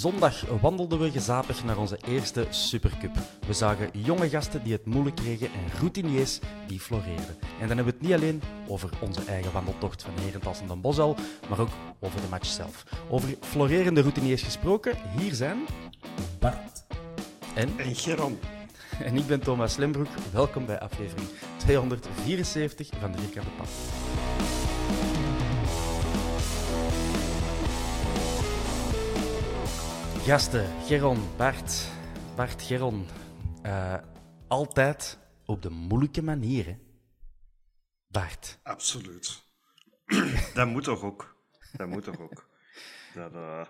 Zondag wandelden we gezapig naar onze eerste Supercup. We zagen jonge gasten die het moeilijk kregen en routiniers die floreerden. En dan hebben we het niet alleen over onze eigen wandeltocht van Herentals en Den maar ook over de match zelf. Over florerende routiniers gesproken, hier zijn... Bart. En? En Geron. En ik ben Thomas Lembroek. Welkom bij aflevering 274 van de Vierkante Pad. Gasten, Geron, Bart, Bart, Geron. Eh, altijd op de moeilijke manier, hè? Bart. Absoluut. dat moet toch ook. Dat moet toch ook. Dat, eh,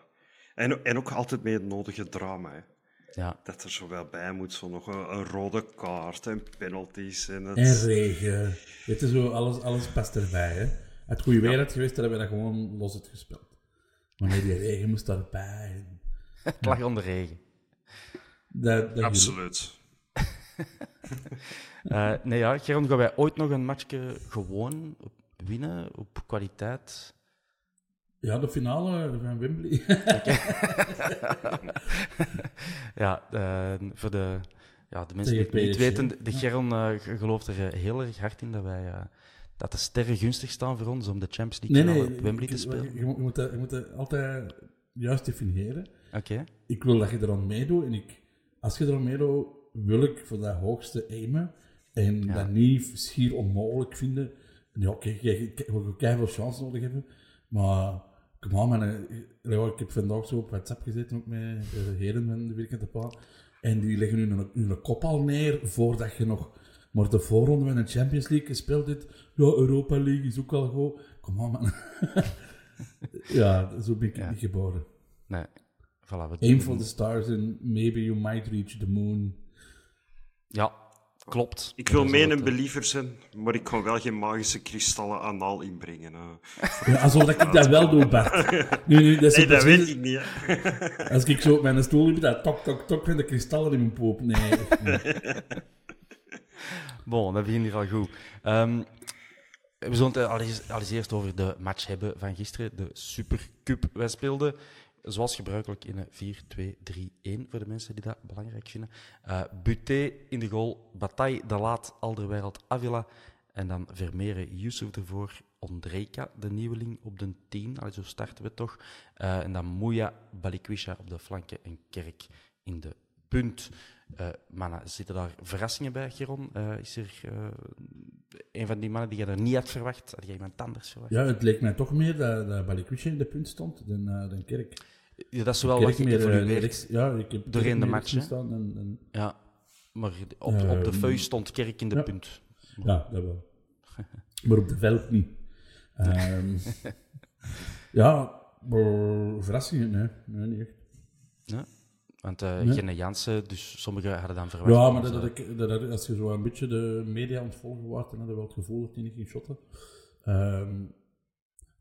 en, en ook altijd met het nodige drama. Hè. Ja. Dat er zo wel bij moet, zo nog een, een rode kaart en penalties. En, het... En regen. Weet je, zo, alles, alles past erbij. Hè. Het goede weer had geweest, dan hebben we dat gewoon los het gespeeld. Wanneer die regen moest daarbij. Het lag onder regen. Dat, dat Absoluut. Eh, nee, ja, Geron, gaan wij ooit nog een matchje gewoon op winnen, op kwaliteit? Ja, de finale van Wembley. ja, eh, voor de, ja, de mensen die het niet weten, de Geron eh, ge- gelooft er heel erg hard in dat wij... dat de sterren gunstig staan voor ons om de Champions League nee, op Wembley je, te spelen. Je, je moet, je moet dat, je moet dat altijd juist definiëren. Oké. Ik wil dat je er aan meedoet. En ik, als je er aan meedoet, wil ik voor dat hoogste aimen. En Ja. dat niet schier onmogelijk vinden. En ja, oké, je- je gaat veel chance nodig hebben. Maar, kom aan, man. eh, Ik heb vandaag zo op WhatsApp gezeten, ook met eh, heren van de Paal. En die leggen nu een, hun kop al neer voordat je nog maar de voorronde van de Champions League gespeeld hebt. Ja, Europa League is ook wel goed. Kom aan, man. ja, zo ben ik Ja. niet geboren. Nee. Voilà, we Aim for the stars and maybe you might reach the moon. Ja, klopt. Ik wil Zo mee het, een eh, believer zijn, maar ik kan wel geen magische kristallen anaal inbrengen. hè. Ja, alsof dat ik dat wel doe, Bart. Nu, nu, dat is Nee, dat precies- weet ik niet. hè. Als ik zo op mijn stoel heb, dat tok, tok, tok van de kristallen in mijn poep. Nee. Bon, dat begint hier al goed. Ehm, we zullen het al eens, al eens eerst over de match hebben van gisteren, de Supercup. Wij speelden, zoals gebruikelijk, in een 4-2-3-1, voor de mensen die dat belangrijk vinden. Eh Buté in de goal, Bataille de Laat, Alderweireld Avila. En dan Vermeeren, Yusuf ervoor, Ondrejka, de nieuweling, op de 10. Allee, zo starten we toch. Eh, en dan Mouya, Balikwisha op de flanken en Kerk in de punt. Eh mannen, zitten daar verrassingen bij, Geron? Is er een van die mannen die je er niet had verwacht? Had je iemand anders verwacht? Ja, het leek mij toch meer dat, dat Balikwisha in de punt stond dan, eh dan Kerk. Ja, dat is wel wat je meer, eh, rechts- Ja, ik heb doorheen de match, staan En, en, Ja, maar op, op de Ehm, feuille stond Kerk in de ja. punt. ja, dat wel. maar op de veld niet. Ehm, ja, verrassingen, nee. nee, niet echt. Ja. Want eh Nee. Genne Jansen, dus sommigen hadden dan verwacht... Ja, maar dat dat, ik- dat, dat- als je zo een beetje de media aan het volgen wordt, dan had je wel het gevoel dat hij niet ging shotten. Ehm,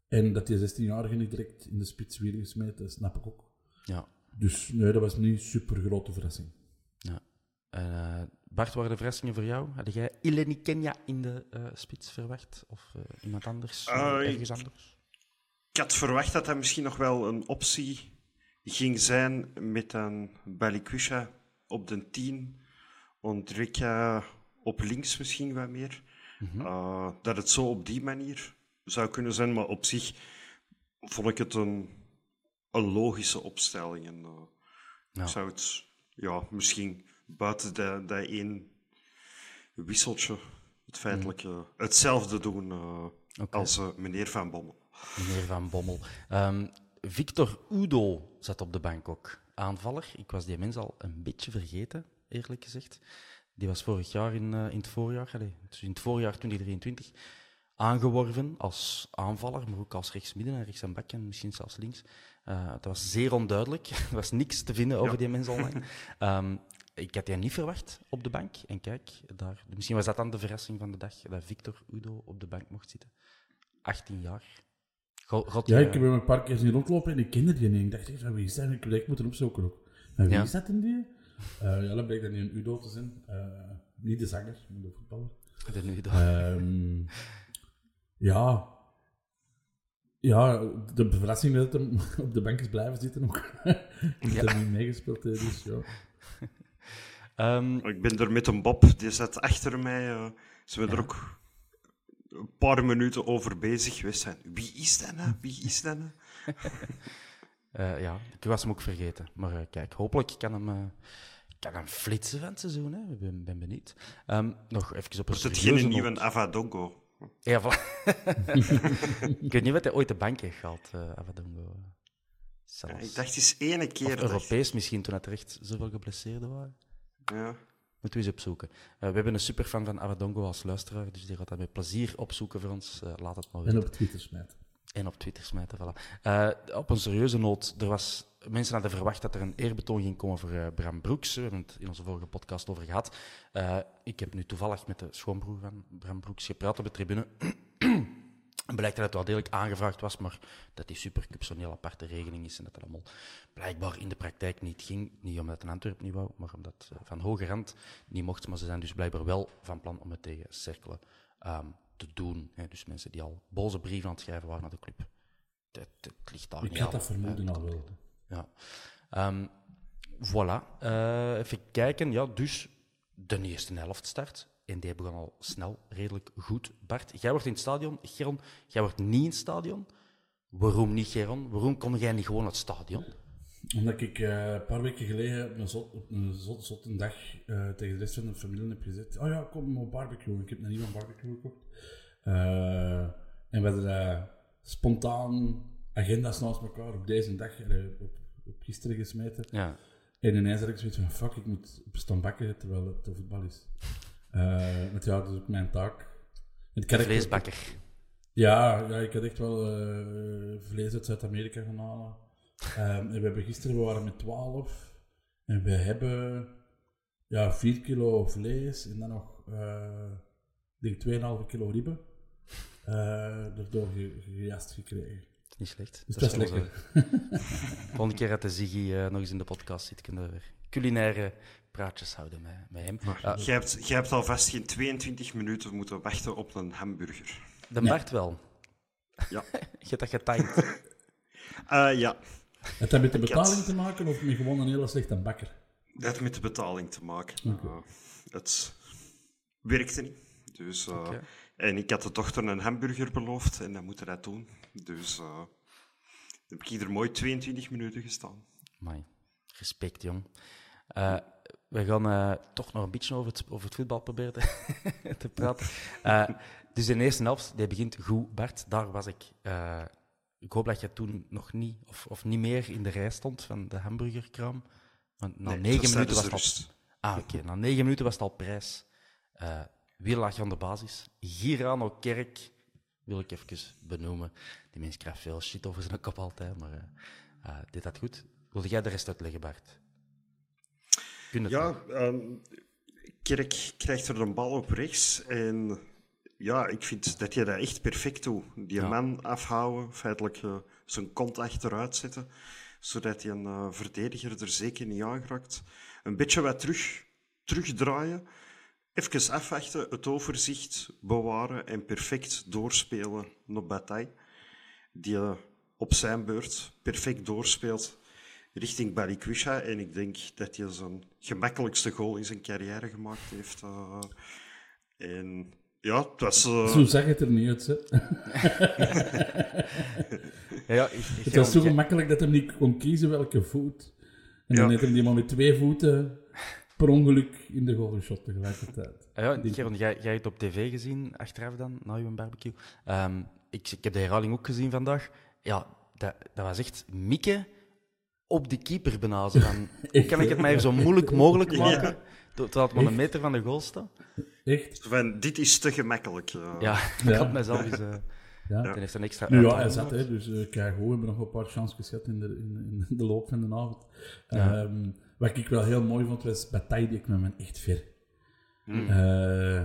En dat die 16-jarige niet direct in de spits weer gesmeten, snap ik ook. Ja. Dus nee, dat was niet super grote verrassing. ja. Eh, Bart, waren de verrassingen voor jou? Had jij Ileni Kenya in de eh, spits verwacht? Of eh, iemand anders? Eh, eh, ik- ergens anders? Ik had verwacht dat dat misschien nog wel een optie ging zijn met een Balikwisha op de 10, Ondrika op links misschien wat meer. Eh, dat het zo op die manier zou kunnen zijn, maar op zich vond ik het een, een logische opstelling. En, eh, Ja. Ik zou het ja, misschien buiten dat, dat één wisseltje het feitelijke hetzelfde doen eh, Oké. als eh, meneer Van Bommel. Meneer Van Bommel. Ehm, Victor Udo zat op de bank ook. Aanvaller. Ik was die mens al een beetje vergeten, eerlijk gezegd. Die was vorig jaar in, eh, in het voorjaar, allee, dus in het voorjaar 2023, aangeworven als aanvaller, maar ook als rechtsmidden en rechts en bak en misschien zelfs links. Eh dat was zeer onduidelijk. Er was niks te vinden over die mens online. Ehm, ik had die niet verwacht op de bank. En kijk, daar, misschien was dat dan de verrassing van de dag, dat Victor Udo op de bank mocht zitten. 18 jaar. God, God, Ja, ik heb hem een paar keer zien rondlopen en ik kende die niet. Ik dacht echt, van, wie is dat? Ik echt moeten opzoeken ook. Maar wie Ja. is dat in die? Eh, ja, dan bleek dat niet een Udo te zijn. Eh, niet de zanger, maar de voetballer. de Udo. Ehm, ja. Ja, de verrassing dat hem op de bank is blijven zitten ook. dat Ja. hij niet meegespeeld heeft, dus ja. Ehm, Ik ben er met een Bob, die zat achter mij. eh, ze hebben er ook een paar minuten over bezig geweest zijn. Wie is dat nou? Wie is dat nou? ja, ik was hem ook vergeten. Maar eh, kijk, hopelijk kan hem, eh, kan hem flitsen van het seizoen. Hè. Ik ben, ben benieuwd. Ehm, nog even op een Wordt het geen nieuwe Avadongo? Ja, ik weet niet wat hij ooit de bank heeft gehaald, eh Avadongo. Ja, ik dacht eens ene keer. Of dacht ik. Europees misschien, toen het er echt zoveel geblesseerden waren. Ja. Moeten we eens opzoeken. Eh, we hebben een superfan van Avadongo als luisteraar, dus die gaat dat met plezier opzoeken voor ons. Eh, laat het maar En weten. op Twitter smijten. En op Twitter smijten, voilà. Eh, op een serieuze noot, er was, mensen hadden verwacht dat er een eerbetoon ging komen voor Bram Broeks. We hebben het in onze vorige podcast over gehad. Eh, ik heb nu toevallig met de schoonbroer van Bram Broeks gepraat op de tribune. Blijkt dat het wel degelijk aangevraagd was, maar dat die Supercup zo'n heel aparte regeling is en dat dat allemaal blijkbaar in de praktijk niet ging. Niet omdat het in Antwerpen niet wou, maar omdat eh, van hoge rand niet mocht. Maar ze zijn dus blijkbaar wel van plan om het tegen Cerkelen ehm, te doen. Hè. Dus mensen die al boze brieven aan het schrijven waren naar de club. Het, het ligt daar Ik had dat vermoeden al wel. Ja. Ehm, voilà. Eh, even kijken. Ja, dus de eerste helft start. En die begon al snel redelijk goed. Bart, jij wordt in het stadion. Geron, jij wordt niet in het stadion. Waarom niet, Geron? Waarom kom jij niet gewoon het stadion? Omdat ik eh, een paar weken geleden op een, zot, op een zot, zotte dag eh, tegen de rest van de familie heb gezegd: Oh ja, kom op barbecue. Ik heb een nieuwe barbecue gekocht. Eh, en we hadden spontaan agenda's naast elkaar op deze dag, op, op gisteren gesmeten. Ja. En ineens had ik zoiets van: Fuck, ik moet op staan bakken terwijl het voetbal is. Want ja, dat is ook mijn taak. Echt- Vleesbakker. ja, ja, ik had echt wel eh, vlees uit Zuid-Amerika gaan halen. Ehm, en we hebben gisteren, we waren met 12 en we hebben ja, 4 kilo vlees en dan nog, eh ik denk 2,5 kilo ribben. eh erdoor ge- gejast gekregen. Niet slecht. Dus dat is lekker. Volgende keer dat de Ziggy nog eens in de podcast zit, kunnen we weer culinaire praatjes houden met, met hem. Ah, Jij hebt, jij hebt alvast geen 22 minuten moeten wachten op een hamburger. de Bart wel. Ja. Je hebt dat getimed. Eh, ja, Heeft dat met de had- betaling te maken of met gewoon een hele slechte bakker? dat heeft met de betaling te maken. Eh, het werkte niet. Dus, eh, Oké. En ik had de dochter een hamburger beloofd en dan moeten dat doen. Dus eh, dan heb ik hier mooi 22 minuten gestaan. Amai, respect, jong. Eh, we gaan eh, toch nog een beetje over het, over het voetbal proberen te, te praten. Eh, dus de eerste helft, die begint goed. Bart, daar was ik. Eh, ik hoop dat je toen nog niet, of, of niet meer in de rij stond van de hamburgerkraam. Want na Nee, negen was minuten was tijdens het al... Ah, oké. Na negen minuten was het al prijs. Eh wie lag je aan de basis? Girano Kerk wil ik even benoemen. Die mens krijgt veel shit over zijn kop altijd, maar dit had goed. Wilde jij de rest uitleggen, Bart? Het Ja, ehm, Kerk krijgt er een bal op rechts en ja, ik vind dat je dat echt perfect doet. Die Ja. man afhouden, feitelijk eh, zijn kont achteruit zetten, zodat hij een eh, verdediger er zeker niet aangeraakt. Een beetje wat terug, terugdraaien, even afwachten, het overzicht bewaren en perfect doorspelen naar Bataille. Die eh, op zijn beurt perfect doorspeelt richting Balikwisha. En ik denk dat hij zijn gemakkelijkste goal in zijn carrière gemaakt heeft. eh. en ja, het was... eh, Zo zag het er niet uit, hè. Ja, ja, ik, ik, Het was zo gemakkelijk dat hij niet kon kiezen welke voet. En dan Ja. heeft hij die maar met twee voeten per ongeluk in de goal geschot tegelijkertijd. Ah Ja, Geron, jij, jij hebt op tv gezien, achteraf dan, na je barbecue. Ehm, ik, ik heb de herhaling ook gezien vandaag. Ja, dat, dat was echt mikken op de keeper van, hoe kan ik het mij zo moeilijk mogelijk maken, ter- terwijl het maar een meter van de goal staat? Echt? van, dit is te gemakkelijk. eh. Ja, ik Ja. had mijzelf eens... eh Ja. Dan heeft een extra Nu ja, hij zat, hè, dus uh, kijk, we hebben nog een paar chances gehad in de, in, in de loop van de avond. Ja. Ehm, wat ik wel heel mooi vond, was Bataille, die kwam me echt ver. Eh,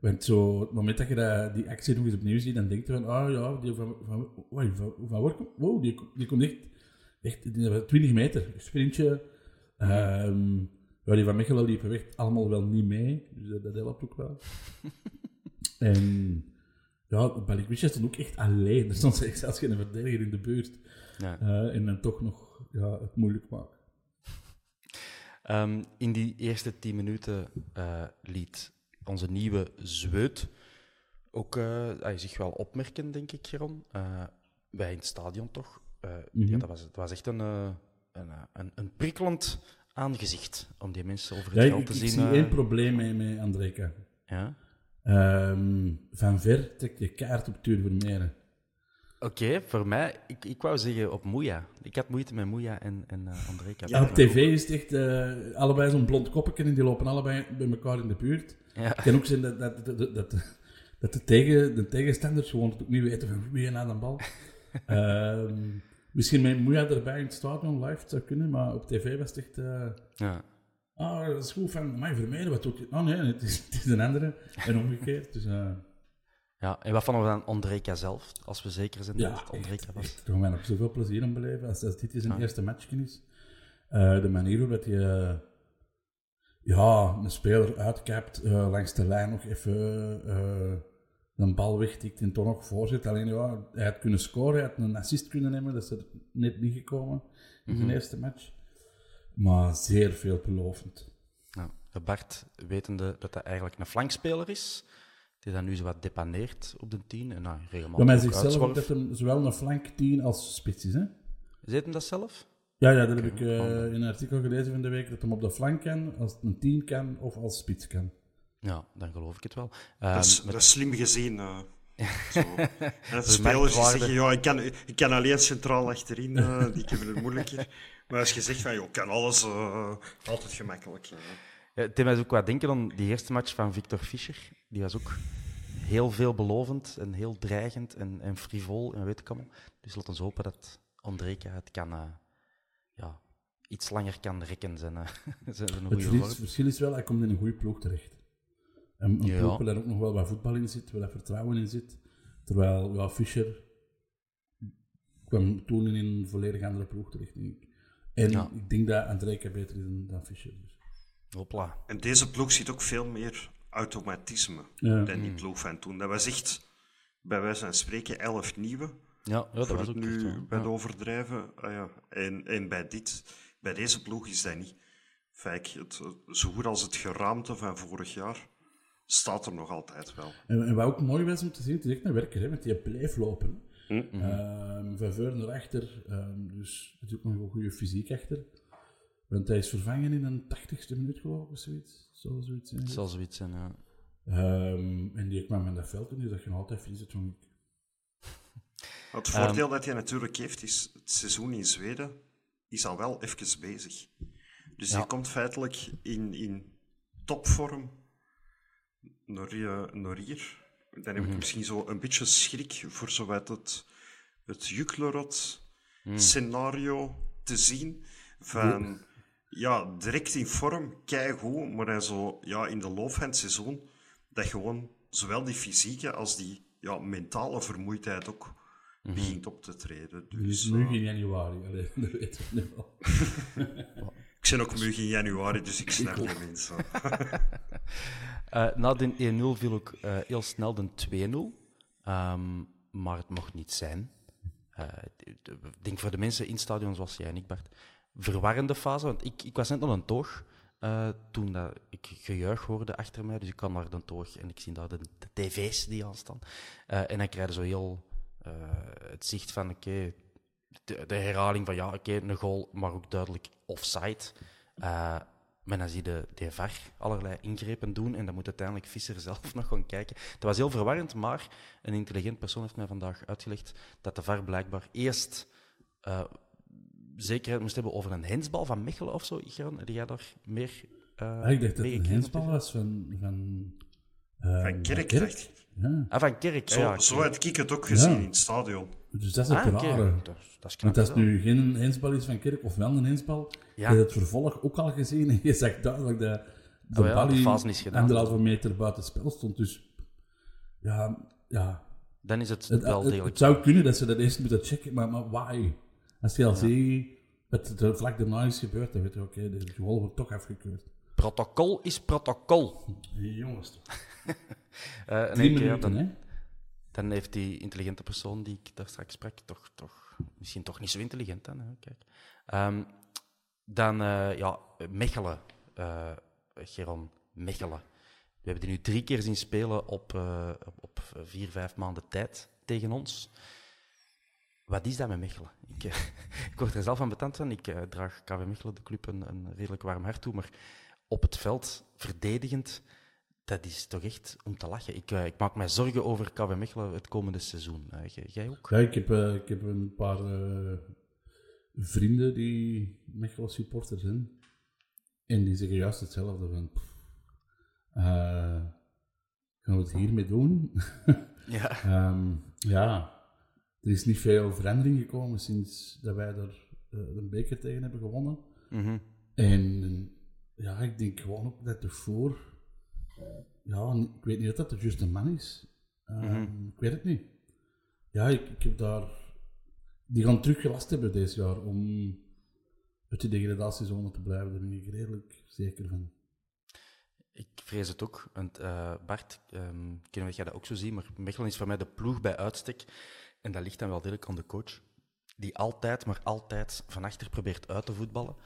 want zo, het moment dat je dat, die actie nog eens opnieuw ziet, dan denk je van, ah ja, die van, van, van, van, van wow, die, die komt echt, echt die hebben 20 meter, sprintje. Ja, die van Mechelen liepen weg, allemaal wel niet mee, dus dat, dat helpt ook wel. en ja, Balikwisha stond ook echt alleen. Er stond zelfs geen verdediger in de buurt. Ja. Eh, en dan toch nog ja, het moeilijk maken. Ehm, in die eerste tien minuten eh, liet onze nieuwe zweut ook eh, hij zich wel opmerken, denk ik, Geron. Wij in het stadion toch. Eh, Mhm. ja, dat, was, dat was echt een, eh, een, eh, een, een prikkelend aangezicht om die mensen over het Ja, ik, ik te zien. zie eh, één probleem mee met Andreka. ja. Ehm, van ver trekt je kaart op Tuur Vermeeren. Oké, voor mij, ik, ik wou zeggen op Moeja. Ik had moeite met Moeja en, en eh André Kapel. Ja, op tv is het echt eh, allebei zo'n blond koppetje en die lopen allebei bij elkaar in de buurt. Ja. Het kan ook zijn dat, dat, dat, dat, de, tegen, de tegenstanders gewoon het niet weten van wie je aan de bal. Ehm, misschien met Moeja erbij in het stadion live zou kunnen, maar op tv was het echt... eh, Ja. Ah, dat is goed van mij Vermeeren, wat doet je? Oh nee, het is, het is een andere. En omgekeerd. Dus, eh, ja, en wat vonden we dan Andreka zelf? Als we zeker zijn dat het Andreka was. echt. Daar gaan wij nog zoveel plezier aan beleven als, als dit zijn Ja. eerste matchje is. Eh, de manier waarop eh, ja, een speler uitkapt, langs de lijn nog even een bal wegtikt en toch nog voorzet. Alleen ja, hij had kunnen scoren, hij had een assist kunnen nemen, dat is er net niet gekomen in zijn eerste match. Maar zeer veelbelovend. Nou, Bart, wetende dat hij eigenlijk een flankspeler is, die dan nu zo wat depaneert op de tien en nou, regelmatig mij ook zegt zelf ook dat hem zowel een flank 10 als spits is, hè? Zet hem dat zelf? Ja, ja, dat heb ik eh, in een artikel gelezen van de week, dat hem op de flank kan, als een 10 kan of als spits kan. Ja, dan geloof ik het wel. Ehm, Dat is, met- dat is slim gezien. eh. Zo. En dat de spelers die zeggen, ja, ik kan, ik kan alleen centraal achterin, eh, die hebben het moeilijker. Maar als je zegt van, joh, ik kan alles, eh, altijd gemakkelijk. Ja, het deed mij ook wat denken aan die eerste match van Victor Fischer. Die was ook heel veelbelovend en heel dreigend en, en frivol en weet ik allemaal. Dus laten we hopen dat Andreka het kan, eh, ja, iets langer kan rekken, zijn, eh, zijn, Het verschil, woord. het verschil is wel, hij komt in een goede ploeg terecht. En een Ja. ploeg waar er ook nog wel wat voetbal in zit, waar er vertrouwen in zit. Terwijl, ja, Fischer kwam toen in een volledig andere ploeg terecht, denk ik. En Ja. ik denk dat Andrejka beter is dan, dan Fischer. Dus. Hopla. En deze ploeg zit ook veel meer automatisme Ja. dan die ploeg van toen. Dat was echt, bij wijze van spreken, elf nieuwe. Ja, ja dat voor was het ook nu echt bij Ja. het overdrijven. Ah, ja. en, en bij, dit, bij deze ploeg is dat niet. Fijk, het, zo goed als het geraamte van vorig jaar staat er nog altijd wel. En, en wat ook mooi was om te zien, het is echt een werker, hè, want die bleef lopen. Hm. Ehm, van voor naar achter, ehm, dus natuurlijk nog een goede fysiek achter. Want hij is vervangen in een tachtigste minuut, geloof ik, of zoiets. Zo, zoiets Het zal zoiets zijn, ja. Ehm, en die kwam in dat veld en die zag je altijd vond ik. Het Ehm. voordeel dat hij natuurlijk heeft, is het seizoen in Zweden is al wel even bezig. Dus Ja. je komt feitelijk in, in topvorm naar, eh, naar hier. Dan heb ik misschien zo een beetje schrik voor zowat het, het Juklerot scenario te zien. Van, ja, direct in vorm, keigoed, maar hij zo, ja, in de loop van het seizoen, dat gewoon zowel die fysieke als die ja, mentale vermoeidheid ook begint op te treden. Dus nu eh, in januari, allee, dat weten we nu wel. ik ben ook mug in januari, dus ik snap die mensen. Eh, na de 1-0 viel ook eh, heel snel de 2-0. Ehm, maar het mocht niet zijn. Eh, Ik denk voor de mensen in stadion zoals jij en ik, Bart, verwarrende fase. Want ik, ik was net aan een toog toen dat ik gejuich hoorde achter mij. Dus ik kwam naar de toog en ik zie daar de, tv's die aan staan. En dan krijg je zo heel het zicht van, oké, de, de herhaling van, ja, oké, een goal, maar ook duidelijk offside. Maar dan zie je de, de VAR allerlei ingrepen doen en dan moet uiteindelijk Visser zelf nog gaan kijken. Het was heel verwarrend, maar een intelligent persoon heeft mij vandaag uitgelegd dat de VAR blijkbaar eerst eh, zekerheid moest hebben over een hensbal van Mechelen of zo. Heb jij daar meer eh ik dacht dat het een hensbal was van... Van, eh, Van Kerk. Ja, Ah, van Kerk. Zo, ah, ja, zo had ik het ook gezien Ja. in het stadion. dus dat is het Ah, oké. rare. Dat, is- dat is knap Want het nu geen hensbal is van Kerk, of wel een hensbal, Ja. je hebt het vervolg ook al gezien en je zag duidelijk dat de Oh bal de anderhalve meter buiten het spel stond. Dus ja, ja Dan is het het, wel het, het zou kunnen dat ze dat eerst moeten checken, maar, maar why? Als je al ziet wat er vlak daarna is gebeurd, dan weet je, oké, de goal wordt toch afgekeurd. Protocol is protocol. Jongens, toch. En Drie ja, minuten, dan, hè? dan heeft die intelligente persoon die ik daar straks sprak, toch, toch misschien toch niet zo intelligent dan. Hè? Kijk. Ehm, dan, eh, ja, Mechelen. eh Geron, Mechelen. We hebben die nu drie keer zien spelen op, op, vier, vijf maanden tijd tegen ons. Wat is dat met Mechelen? Ik, ik word er zelf van betand van. Ik draag KV Mechelen, de club, een, een redelijk warm hart toe. Maar op het veld, verdedigend, dat is toch echt om te lachen. Ik, eh, ik maak mij zorgen over KV Mechelen het komende seizoen. Eh, jij- ook? Ja, ik heb, eh, ik heb een paar vrienden die Mechelen supporters zijn. En die zeggen juist hetzelfde van... gaan we het hiermee doen? Ja. Ehm, ja, er is niet veel verandering gekomen sinds dat wij er een beker tegen hebben gewonnen. Mhm. En ja, ik denk gewoon ook dat ervoor... Ja, ik weet niet of dat de juiste man is. Ehm, Ik weet het niet. Ja, ik, ik heb daar... Die gaan terug gelast hebben deze jaar om uit de degradatiezone te blijven. Daar ben ik redelijk zeker van. Ik vrees het ook. Want eh, Bart, ehm, ik weet niet of jij dat ook zo ziet, maar Mechelen is voor mij de ploeg bij uitstek. En dat ligt dan wel degelijk aan de coach. Die altijd, maar altijd van achter probeert uit te voetballen.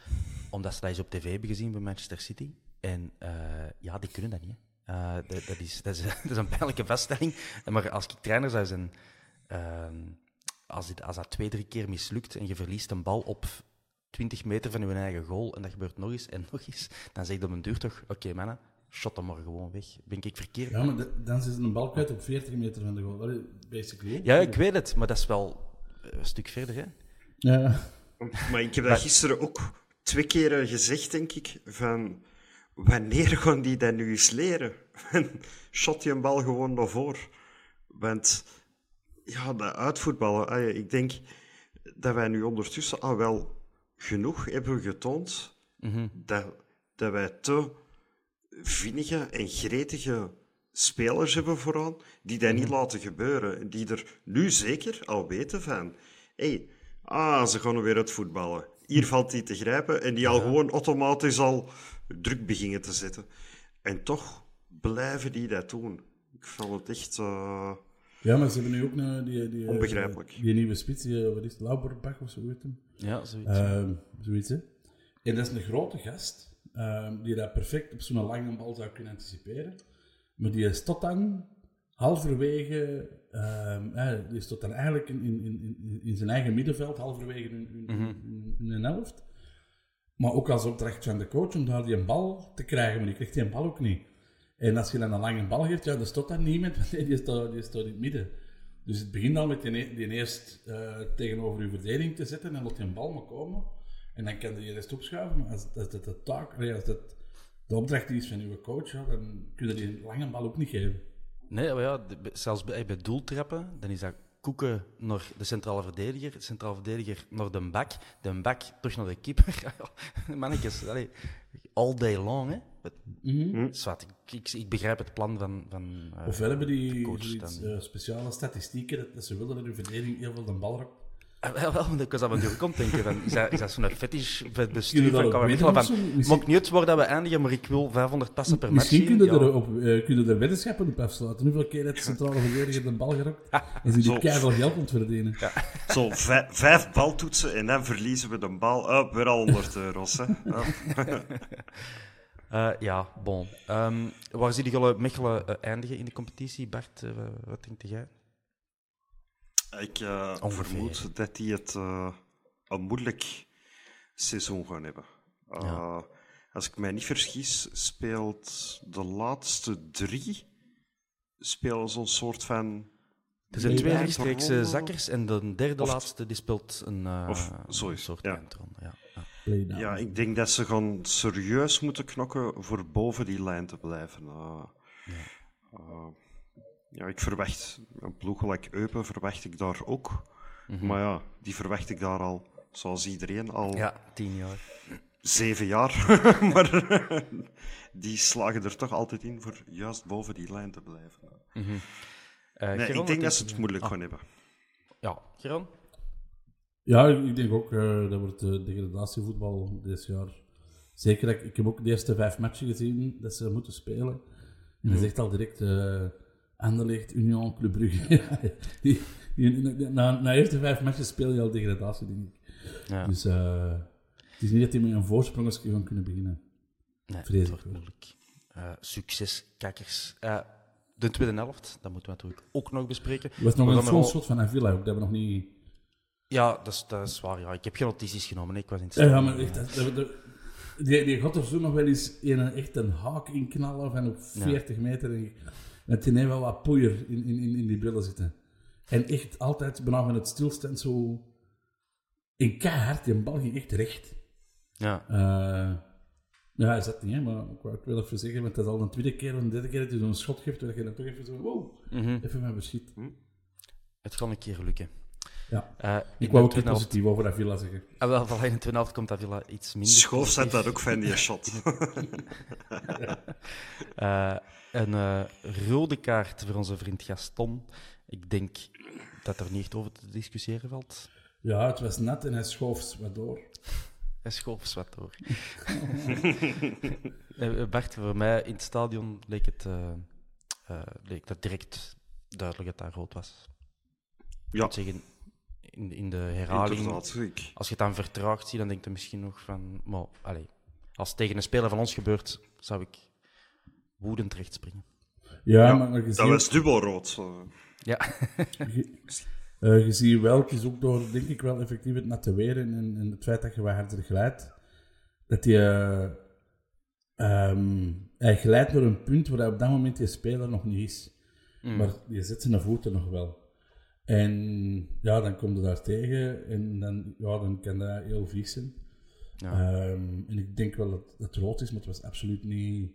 Omdat ze dat eens op tv hebben gezien bij Manchester City. En eh, ja, die kunnen dat niet. hè. Eh, dat, dat, is, dat, is, dat is een pijnlijke vaststelling. Maar als ik trainer zou zijn, ehm, als, dit, als dat twee, drie keer mislukt en je verliest een bal op 20 meter van je eigen goal en dat gebeurt nog eens en nog eens, dan zeg je op een duur toch, oké mannen, shot hem maar gewoon weg. Ben ik verkeerd? Ja, maar de- dan is een bal kwijt op 40 meter van de goal. Basically. Ja, ik weet het, maar dat is wel eh, een stuk verder, hè? Ja. Maar ik heb dat gisteren ook twee keren gezegd, denk ik, van wanneer gaan die dat nu eens leren? Shot je een bal gewoon naar voor. Want ja, dat uitvoetballen, ik denk dat wij nu ondertussen al wel genoeg hebben getoond dat, dat wij te vinnige en gretige spelers hebben vooraan, die dat niet laten gebeuren. Die er nu zeker al weten van, hé, hey, ah, ze gaan weer uitvoetballen. Hier valt hij te grijpen en die al gewoon automatisch al druk beginnen te zetten. En toch blijven die dat doen. Ik vond het echt... eh, ja, maar ze hebben nu ook een, die, die, eh, Onbegrijpelijk. die nieuwe spits, die, eh, wat is het, Lauberbach of zo heet hem? Ja, zoiets. Ehm, zoiets, hè. En dat is een grote gast, ehm, die dat perfect op zo'n lange bal zou kunnen anticiperen. Maar die stond dan halverwege, ehm, eh, die stond dan eigenlijk in, in, in, in zijn eigen middenveld, halverwege in, in, in, in een helft. Maar ook als opdracht van de coach om daar die een bal te krijgen, maar die kreeg die een bal ook niet. En als je dan een lange bal geeft, ja, dan stopt daar niemand, want die staat, die staat in het midden. Dus het begint al met die, e- die eerst eh, tegenover je verdediging te zetten en laat je een bal maar komen. En dan kan je de rest opschuiven. Maar als, dat de taak, als dat de opdracht is van uw coach, dan kun je die lange bal ook niet geven. Nee, maar ja, zelfs bij, bij doeltrappen, dan is dat Koeken naar de centrale verdediger, de centrale verdediger naar de bak, de bak terug naar de keeper. Mannetjes, allee, all day long, hè. Zwart, ik, ik, ik begrijp het plan van... van eh, Ofwel hebben die coach eh, speciale statistieken dat, dat ze willen dat hun verdediging heel veel de bal wel, wel, want ik was aan het komt denken van, is dat, is dat zo'n fetish voor het bestuur van of Van, zo? Misschien- maakt niet uit waar dat we eindigen, maar ik wil 500 passen per match Misschien kunnen Ja. er, op, eh, kunnen er weddenschappen op afsluiten. Hoeveel keer heeft de centrale verdediger de bal geraakt? En ze die Zo. keihard geld ont verdienen. Zo, vij- vijf baltoetsen en dan verliezen we de bal. Oh, weer al 100 euro's. Hè. Oh. Eh, ja, bon. Ehm, waar zie je Mechelen eh, eindigen in de competitie? Bart, eh, wat denk jij? Ik eh, vermoed dat die het eh, een moeilijk seizoen gaan hebben. Eh, Ja. Als ik mij niet vergis, speelt de laatste drie spelen zo'n soort van... Er zijn twee rechtstreekse zakkers en de derde Of- laatste die speelt een, eh, Of een soort ja. eindronde. Ja. Ja. Ja, ik denk dat ze gaan serieus moeten knokken voor boven die lijn te blijven. Eh, ja, ik verwacht een ploeg gelijk Eupen, verwacht ik daar ook. Maar ja, die verwacht ik daar al, zoals iedereen, al ja, tien jaar. zeven jaar. maar die slagen er toch altijd in voor juist boven die lijn te blijven. Eh, Nee, Geron, ik denk dat ze het moeilijk Ah, gaan hebben. Ja, Geron? Ja, ik denk ook uh, dat wordt uh, degradatievoetbal dit jaar. Zeker, ik, ik heb ook de eerste vijf matchen gezien dat ze moeten spelen. En dat is echt al direct uh, Anderlecht, Union, Club Brugge. die, die, na, na de eerste vijf matches speel je al degradatie, denk ik. Ja. Dus uh, het is niet dat die met een voorsprong gaan kunnen beginnen. Nee, ik wordt moeilijk. Uh, succes, kakkers. Uh, de tweede helft, dat moeten we natuurlijk ook nog bespreken. Er was nog We een vol schot van Avila ook, dat we nog niet... Ja, dat is, dat is waar. Ja. Ik heb geen notities genomen. Ik was in het Ja, maar echt, dat, dat- dat- die, die gaat er zo nog wel eens in een, echt een haak in knallen van op 40 meter. En, met die wel wat poeier in, in, in, in die brillen zitten. En echt altijd, bijna van het stilstand, zo... In keihard, die bal ging echt recht. Ja. Eh, ja, hij zat niet, hè, maar ik wou het wel even zeggen, want het is al een tweede keer of een derde keer dat hij zo'n schot geeft, dat je dan toch even zo, wow, Mhm. even met beschiet. Het gaat een keer lukken. Ja. Eh, Ik wou ook helft- positief over Avila zeggen. Ah, wel, voilà, in de tweede helft komt Avila iets minder. Schoof zet daar ook van die shot. Eh, een eh, rode kaart voor onze vriend Gaston. Ik denk dat er niet echt over te discussiëren valt. Ja, het was net en hij schoof wat door. Hij schoof wat door. Eh, Bart, voor mij in het stadion leek, het, eh, eh, leek dat direct duidelijk dat dat rood was. Ik Ja, moet zeggen, in, in de herhaling. Ik, als je het dan vertraagd ziet, dan denk je misschien nog van... Maar, allez, als het tegen een speler van ons gebeurt, zou ik woedend recht springen. Ja, ja, maar, je, dat was dubbelrood. Ja, je, eh, je ziet wel, het is ook door, denk ik wel, effectief het natte weer en, en, en het feit dat je wat harder glijdt, dat je... eh, ehm, hij glijdt naar een punt waar hij op dat moment je speler nog niet is. Maar je zet zijn voeten nog wel. En ja, dan komt je daar tegen en dan, ja, dan kan dat heel vies zijn. Ja. Ehm, en ik denk wel dat het rood is, maar het was absoluut niet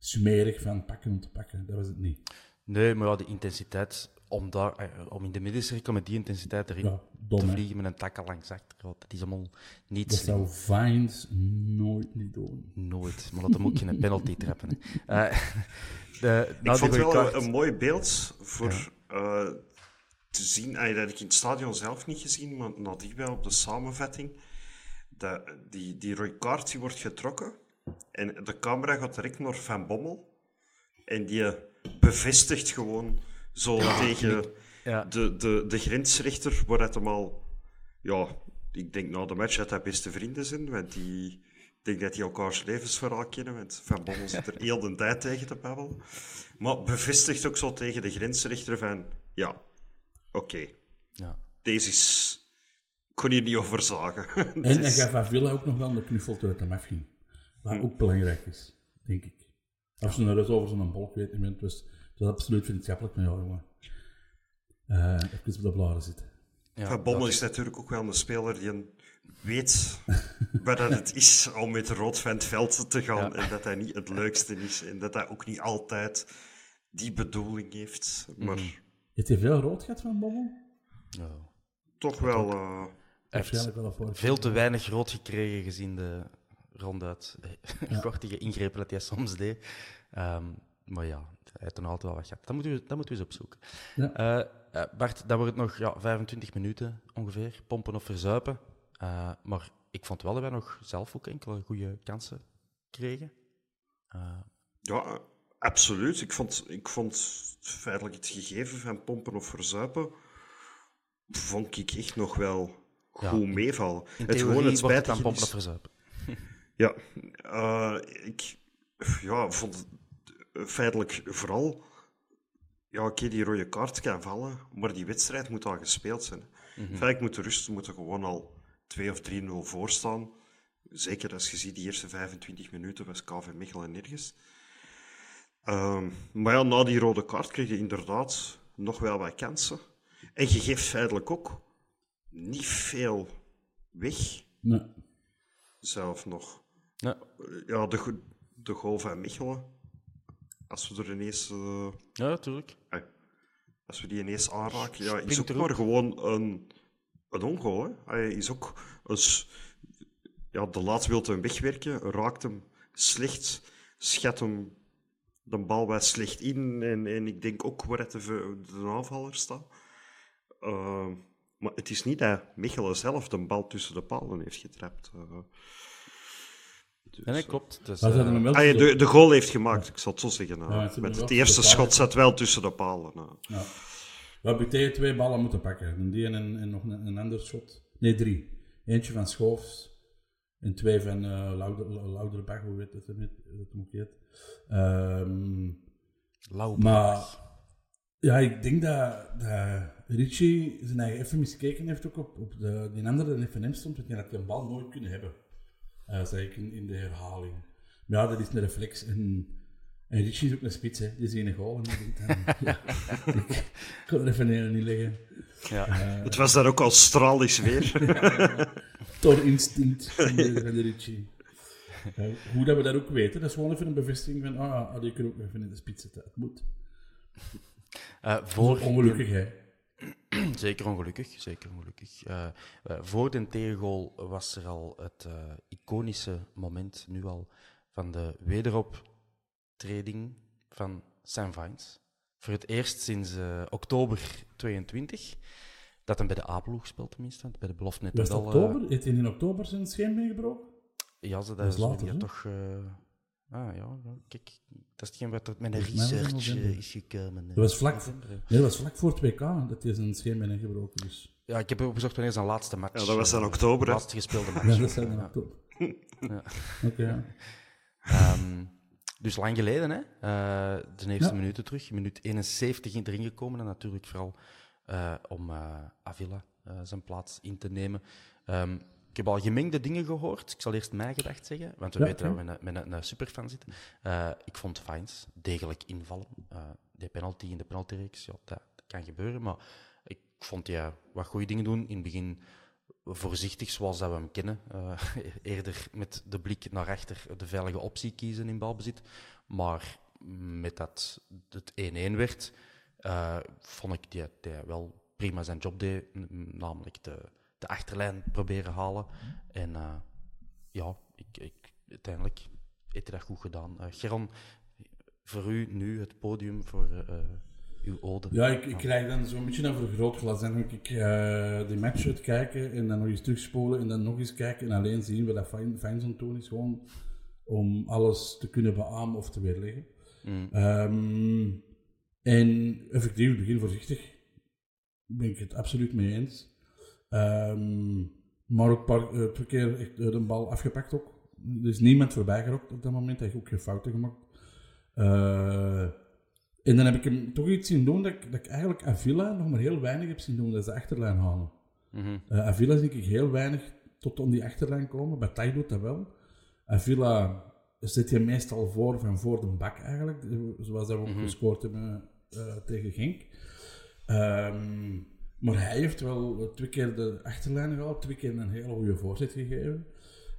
smerig van pakken om te pakken. Dat was het niet. nee, maar ja, de intensiteit, om, daar, eh, om in de middencirkel met die intensiteit erin Ja, dom, te hè. vliegen met een takkel langs achter, ja, dat is allemaal niet Dat slim. zou Vines nooit niet doen. Nooit, maar laat hem ook geen penalty trappen. hè. Eh, de, Ik na die vond wel kaart- een, een mooi beeld voor eh, te zien. Ah, dat heb ik in het stadion zelf niet gezien, maar nadien wel op de samenvatting. Dat, die, die rode kaart die wordt getrokken en de camera gaat direct naar Van Bommel. En die bevestigt gewoon zo tegen Ja. de, de, de grensrechter, waar het hem al... Ja, ik denk na de match dat hij beste vrienden zijn, want die... Ik denk dat die elkaars levensverhaal kennen, want Van Bommel zit er heel de tijd tegen te babbelen. Maar bevestigt ook zo tegen de grensrechter van... Ja, oké, Ja. deze is... Ik kon hier niet over zagen. En is- gaf Avila ook nog wel de knuffel toen het hem afging. Wat ook belangrijk is, denk ik. Als je nou eens over zo'n bolk weet, het was, het was absoluut vriendschappelijk van jou, jongen. Eh even op de blaren zitten. Ja, Van Bommel dat- is natuurlijk ook wel een speler die een weet wat dat het is om met rood van het veld te gaan. En dat hij niet het leukste is. En dat hij ook niet altijd die bedoeling heeft. Maar Mhm. Heeft hij veel rood gehad van Bommel? Ja. toch wel... eh, een voor. veel te weinig rood gekregen gezien de ronduit Ja. kortige ingrepen dat hij soms deed. Ehm, maar ja, hij heeft nog altijd wel wat gehad. Dat moeten we, dat moeten we eens opzoeken. Ja. Eh, eh, Bart, dan wordt het nog ja, 25 minuten ongeveer, pompen of verzuipen. Eh, maar ik vond wel dat wij nog zelf ook enkele goede kansen kregen. Eh, Ja, absoluut. Ik vond, ik vond feitelijk het gegeven van pompen of verzuipen, vond ik echt nog wel goed in- meevallen. in het gewoon het dan spijtige pompen of is... verzuipen. Ja, eh, ik ja, vond het eh, feitelijk vooral... Ja, oké, die rode kaart kan vallen, maar die wedstrijd moet al gespeeld zijn. Feitelijk moet de rust moet er gewoon al 2 of 3-0 voor staan. Zeker als je ziet, die eerste 25 minuten was KV Mechelen nergens. Ehm, maar ja, na die rode kaart kreeg je inderdaad nog wel wat kansen. En je geeft feitelijk ook niet veel weg, Nee. zelf nog. Ja. Ja, de, de van Mechelen. Als we er ineens... eh, ja, natuurlijk. Als we die ineens aanraken, ja, is ook maar gewoon een, een ongoal. Hè. Hij is ook een s- ja, de laat wil hem wegwerken, raakt hem slecht, schat hem de bal wat slecht in. En, en ik denk ook waar het de, aanvaller staat. Uh, maar het is niet dat Michelen zelf de bal tussen de palen heeft getrapt. uh. Dus, En dat eh, klopt. Dus, eh, wel Ah, zo- de, de goal heeft gemaakt, ik zal het zo zeggen. nou. Ja, Met het eerste schot zat wel tussen de palen. nou. Ja. We hebben tegen twee ballen moeten pakken. Een die en, en nog een, een ander shot. Nee, drie. Eentje van Schoofs en twee van uh, Louder, Louderbach, hoe weet het, het ook heet. Ehm, Lauw. maar ja, ik denk dat, dat Richie zijn eigen even miskeken heeft ook op, op de, die andere FNM stond, want die had die een bal nooit kunnen hebben. Uh, zei ik in, in de herhaling. Maar ja, dat is een reflex. En, en Richie is ook een spits, hè. die is een goal. En dan, ja, ik, kon er even een niet leggen. Ja. Het was daar ook al stralisch weer. Door instinct van de, van de Richie. Uh, hoe dat we dat ook weten, dat is gewoon even een bevestiging van, ah, ah die kunnen ook even in de spits zetten. Het moet. Uh, voor ongelukkig, hè. Zeker ongelukkig, zeker ongelukkig. Uh, uh, voor de tegengoal was er al het uh, iconische moment, nu al, van de wederoptreding van Sam Vines. Voor het eerst sinds oktober 22, dat hem bij de A-ploeg speelt tenminste, bij de belofte net wel, oktober? Heeft hij in oktober zijn scheen meegebroken? Ja, ze, dat, Dat is is later, toch... Ah ja, kijk, dat is hetgeen wat er met een research november. is gekomen. Dat was vlak, nee, dat was vlak voor 2K dat hij zijn scheen gebroken is. Ja, ik heb opgezocht wanneer zijn laatste match. Ja, dat was dan eh, oktober, hè? laatste gespeelde match. Ja, dat zijn in Ja. oktober. Ja. Oké. Ehm, dus lang geleden, hè? Eh, de eerste Ja. minuten terug. Minuut 71 in erin gekomen. En natuurlijk vooral eh, om eh, Avila eh, zijn plaats in te nemen. Ehm, ik heb al gemengde dingen gehoord. Ik zal eerst mijn gedacht zeggen, want we Ja, weten dat we met een, superfan zitten. Eh, ik vond Fines degelijk invallen. Eh de penalty in de penaltyreeks, ja, dat, dat kan gebeuren. Maar ik vond ja, wat goede dingen doen. In het begin voorzichtig zoals dat we hem kennen. Eh, eerder met de blik naar achter de veilige optie kiezen in balbezit. Maar met dat het 1-1 werd, vond ik dat hij wel prima zijn job deed. Namelijk de, de achterlijn proberen halen. En eh, ja, ik, ik, uiteindelijk heeft hij dat goed gedaan. Eh Geron, voor u nu het podium voor eh, uw ode. Ja, ik, ik krijg dan zo'n beetje een vergrootglas. Dan moet ik die match uitkijken en dan nog eens terugspolen en dan nog eens kijken en alleen zien wat dat fijn, fijn zo'n toon is. Gewoon om alles te kunnen beamen of te weerleggen. Mm. Ehm, en effectief, begin voorzichtig. Ben ik het absoluut mee eens. Ehm, maar ook een paar, twee keer echt de bal afgepakt ook. Er is niemand voorbij gerokt op dat moment. Hij heeft ook geen fouten gemaakt. Eh, en dan heb ik hem toch iets zien doen dat ik, dat ik eigenlijk Avila nog maar heel weinig heb zien doen. Dat is de achterlijn halen. Mhm. Eh, Avila zie ik heel weinig tot om die achterlijn komen. Bataille doet dat wel. Avila zit je meestal voor van voor de bak eigenlijk. eh, Zoals dat we ook gescoord hebben tegen Genk. Ehm, maar hij heeft wel twee keer de achterlijn gehaald. Twee keer een hele goede voorzet gegeven.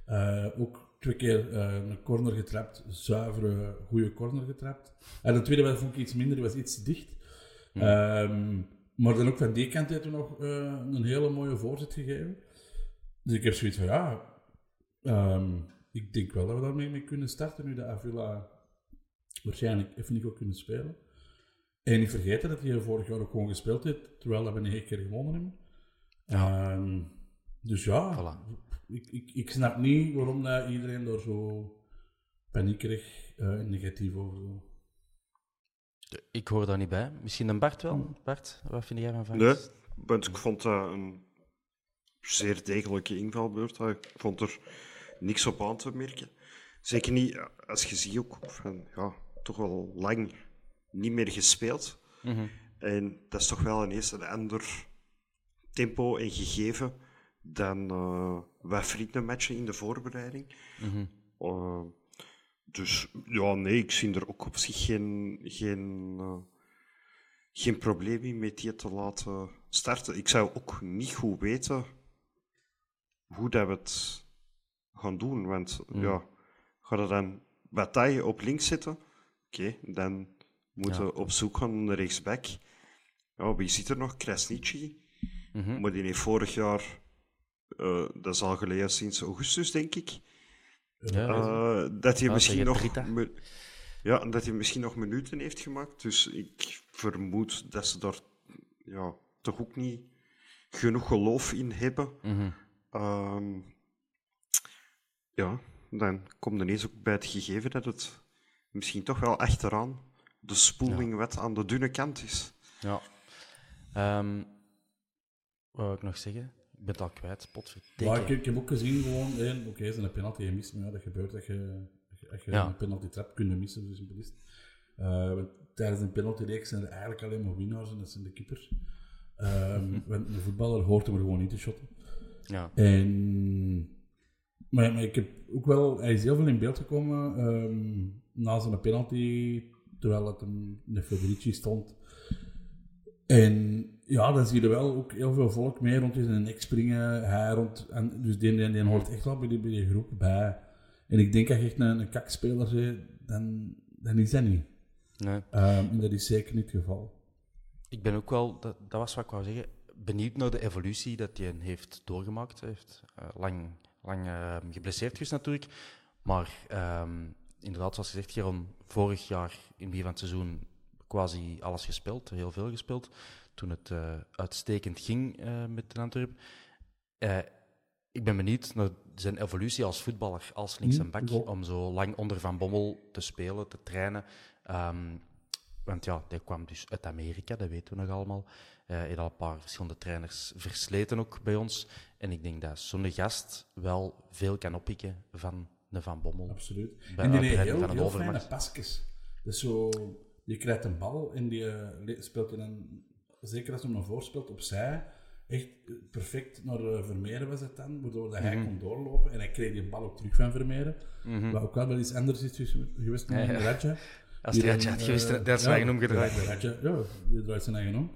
Eh, ook twee keer eh, een corner getrapt. Zuivere, goede corner getrapt. En de tweede was vond ik iets minder. Die was iets dicht. Ehm, Maar dan ook van die kant heeft hij nog eh, een hele mooie voorzet gegeven. Dus ik heb zoiets van, ja, ehm, ik denk wel dat we daarmee mee kunnen starten nu de Avila waarschijnlijk even niet ook kunnen spelen. En niet vergeten dat hij vorig jaar ook gewoon gespeeld heeft, terwijl dat we een keer gewonnen hebben. Ehm, dus ja, Voilà. ik, ik, ik snap niet waarom dat iedereen daar zo paniekerig eh, en negatief over zo. Ik hoor daar niet bij. Misschien een Bart wel. Bart, wat vind jij van Van Nee, want ik vond dat een zeer degelijke invalbeurt. Ik vond er niks op aan te merken. Zeker niet ja, als je ziet ook van, ja, toch wel lang niet meer gespeeld. Mhm. En dat is toch wel ineens een ander tempo en gegeven dan eh wat vriendenmatchen in de voorbereiding. Mhm. Eh, dus ja, nee, ik zie er ook op zich geen, geen, eh, geen probleem in met die te laten starten. Ik zou ook niet goed weten hoe dat we het gaan doen. Want ja, ga je dan Bataille op links zetten? Oké, dan moeten op zoek gaan naar rechtsback. Ja, wie zit er nog? Krasnici. Mhm. Maar die heeft vorig jaar, eh, dat is al geleden sinds augustus, denk ik. Ja, Eh, dat hij Ja, misschien nog ja, dat hij misschien nog minuten heeft gemaakt. Dus ik vermoed dat ze daar ja, toch ook niet genoeg geloof in hebben. Mhm. Ehm, ja, dan komt ineens ook bij het gegeven dat het misschien toch wel achteraan de spoeling wat aan de dunne kant is. Ja. Ehm, wat wil ik nog zeggen? Ik ben het al kwijt. Potverdikke. Maar ik, ik heb ook gezien gewoon, één, oké, is een penalty gemist, maar ja, dat gebeurt dat je, dat je, Ja. een penalty trap kunt missen, dus. Eh, want tijdens een penaltyreeks zijn er eigenlijk alleen maar winnaars en dat zijn de keepers. Ehm, want een voetballer hoort hem er gewoon niet te shotten. Ja. En, maar, maar ik heb ook wel, hij is heel veel in beeld gekomen ehm, na zijn penalty, terwijl het de Federici stond. En ja, dan zie je wel ook heel veel volk mee rond zijn nek springen. Hij rond, en dus die, die, die hoort echt wel bij die, bij die groep bij. En ik denk dat je echt een, een kakspeler bent, dan, dan is dat niet. Nee. Ehm, en dat is zeker niet het geval. Ik ben ook wel, dat, dat was wat ik wou zeggen, benieuwd naar de evolutie dat hij heeft doorgemaakt. Hij heeft eh, lang, lang eh, geblesseerd geweest natuurlijk. Maar ehm, inderdaad, zoals gezegd, Geron, vorig jaar in het begin van het seizoen quasi alles gespeeld, heel veel gespeeld. Toen het eh, uitstekend ging eh, met de Antwerp. Eh, ik ben benieuwd naar zijn evolutie als voetballer, als links en bak, ja. om zo lang onder Van Bommel te spelen, te trainen. Ehm, want ja, die kwam dus uit Amerika, dat weten we nog allemaal. Eh heeft al een paar verschillende trainers versleten ook bij ons. En ik denk dat zo'n gast wel veel kan oppikken van de Van Bommel. Absoluut. Bij en die heeft heel, een fijne pasjes. Dus zo, je krijgt een bal en die eh, speelt in een, zeker als hij hem naar voren speelt, opzij. Echt perfect naar eh, Vermeeren was het dan, waardoor dat Mhm. hij kon doorlopen. En hij kreeg die bal ook terug van Vermeeren. Wat ook wel wel iets anders is geweest met Ja, ja. Radja. Als Die dan, had geweest, eh, dat is zijn eigen ja, omgedraaid. de Radja, ja, die draait zijn eigen om.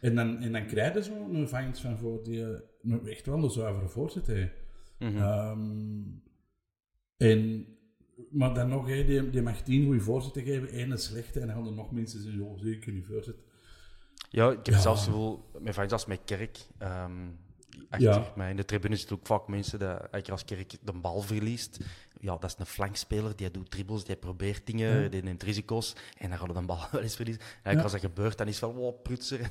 En dan, en dan krijg je zo een vangst van voor die een- echt wel een zuivere voorzet heeft. Ehm, en, maar dan nog, hè, die, die mag tien goede voorzetten geven, één een slechte, en dan gaan er nog mensen zijn, joh, zeker niet voorzet. Ja, ik heb Ja. zelfs gevoel, met van als met Kerk, ehm, achter Ja. mij in de tribune zitten ook vaak mensen dat als Kerk de bal verliest. Ja, dat is een flankspeler, die doet dribbles, die probeert dingen, Ja. die neemt risico's. En dan gaat hij de bal wel eens verliezen. En als dat gebeurt, dan is het van, oh, prutser. En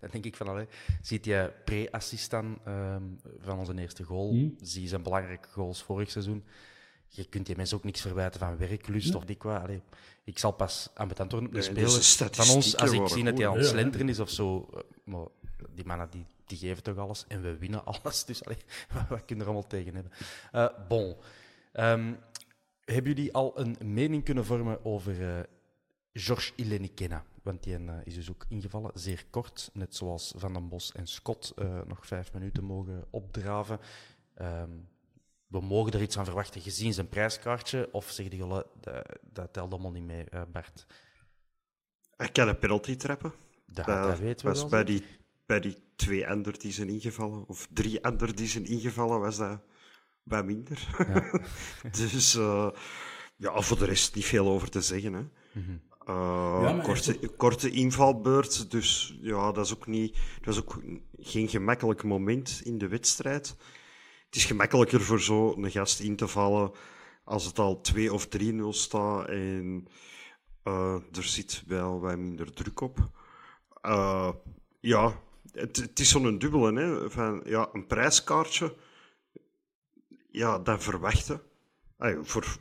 dan denk ik van, allee, ziet je pre-assistant ehm, van onze eerste goal, Hm. zie zijn belangrijke goals vorig seizoen. Je kunt die mensen ook niks verwijten van werklust of dik wat. Allee, ik zal pas aan het antwoorden op dus speler van ons, als ik zie dat hij aan het slenteren is of zo. eh, Maar die mannen die, die geven toch alles en we winnen alles. Dus allee, wat kunnen er allemaal tegen hebben? Eh, bon. Ehm, hebben jullie al een mening kunnen vormen over eh Georges Ilenikena? Want die is dus ook ingevallen, zeer kort. Net zoals Van den Bos en Scott nog vijf minuten mogen opdraven. Ehm, we mogen er iets van verwachten gezien zijn prijskaartje. Of zeggen jullie, dat, dat telt allemaal niet mee, eh, Bart? Hij kan een penalty trappen. Dat, Dat dat weten we was wel. bij die, bij die twee anderen die zijn ingevallen, of drie anderen die zijn ingevallen, was dat wat minder. dus eh, ja, voor de rest niet veel over te zeggen. Hè. Mhm. Uh, Ja, maar korte, korte invalbeurt, dus ja, dat is ook niet, dat is ook geen gemakkelijk moment in de wedstrijd. Het is gemakkelijker voor zo'n gast in te vallen als het al 2 of 3-0 staat en uh, er zit wel wat minder druk op. Uh, ja, het, het is zo'n dubbele, hè, van ja, een prijskaartje, ja, dat verwachten. Ay, voor,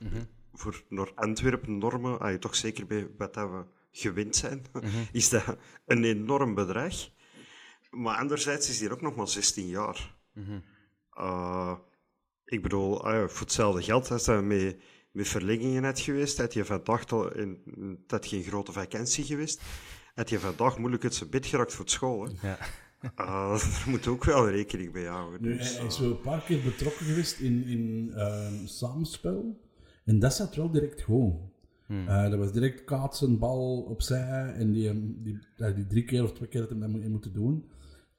voor naar Antwerpen normen, ay, toch zeker bij wat dat we gewend zijn, is dat een enorm bedrag. Maar anderzijds is hij ook nog maar 16 jaar. Uh, ik bedoel, ja, voor hetzelfde geld, als dat met, met verlengingen had geweest, had je vandaag al in, dat geen grote vakantie geweest, had je vandaag moeilijk het zijn bed geraakt voor school. Hè. Ja. Uh, daar moet ook wel rekening mee houden. Dus, hij, hij is uh, wel een paar keer betrokken geweest in, in ehm, samenspel. En dat zat wel direct gewoon. Eh, dat was direct kaatsen, bal opzij. En die, die, die drie keer of twee keer dat hij dat moet- moeten doen,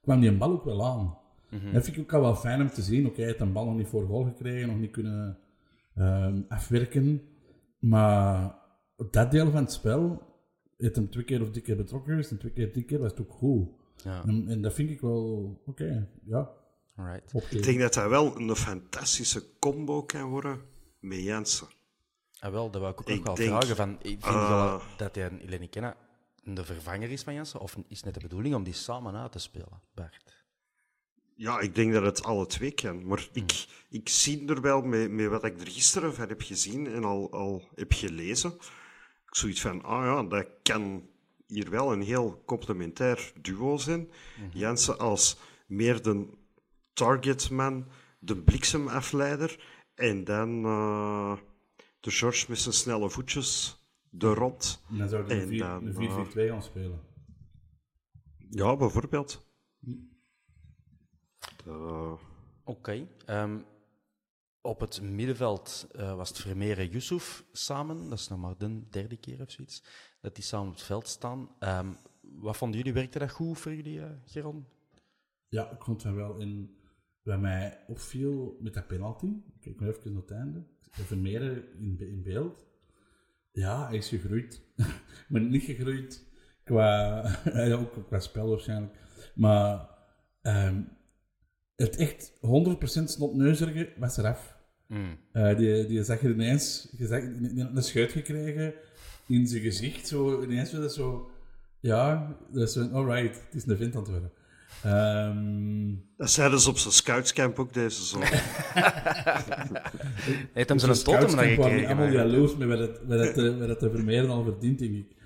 kwam die een bal ook wel aan. Dat vind ik ook al wel fijn om te zien. Oké, hij heeft een bal nog niet voor goal gekregen, nog niet kunnen ehm, afwerken. Maar dat deel van het spel heeft hem twee keer of drie keer betrokken geweest. En twee keer, drie keer was het ook goed. Ja, En, en dat vind ik wel, oké, ja. alright. ik denk dat dat wel een fantastische combo kan worden met Jansen. Ah, wel, dat wou ik ook Ik nog wel denk- vragen. Van, vind je Ah. wel dat hij een Eleni Kenna de vervanger is van Jansen? Of is het net de bedoeling om die samen uit te spelen, Bart? Ja, ik denk dat het alle twee kan. Maar ik, ik zie er wel, met, met wat ik er gisteren van heb gezien en al, al heb gelezen, ik zoiets van, ah ja, dat kan hier wel een heel complementair duo zijn. Jansen als meer de targetman, de bliksemafleider, en dan eh, de George met zijn snelle voetjes, de rot. En dan zou je een 4-4-2 gaan spelen. Ja, bijvoorbeeld. Eh, Oké. ehm, op het middenveld eh, was het Vermeer en Yusuf samen. Dat is nog maar de derde keer of zoiets. Dat die samen op het veld staan. Ehm, wat vonden jullie? Werkte dat goed voor jullie, eh, Geron? Ja, ik vond het wel in... Wat mij opviel met dat penalty, kijk nog even naar het einde, Vermeer in, be- in beeld, ja, hij is gegroeid. maar niet gegroeid qua, ook qua spel waarschijnlijk, maar ehm, het echt 100% snotneuzerige was eraf. Eh, die, die zag er ineens, je zag, die had een schuit gekregen in zijn gezicht, zo ineens was dat zo, ja, dat is een, alright, het is een vent aan het worden. Ehm, dat zeiden ze op zijn scoutscamp ook deze zomer. Hij heeft hem Dus zo'n totem waren gekregen. allemaal eigenlijk. jaloers met wat het, het, eh, het de Vermeeren al verdient, denk ik.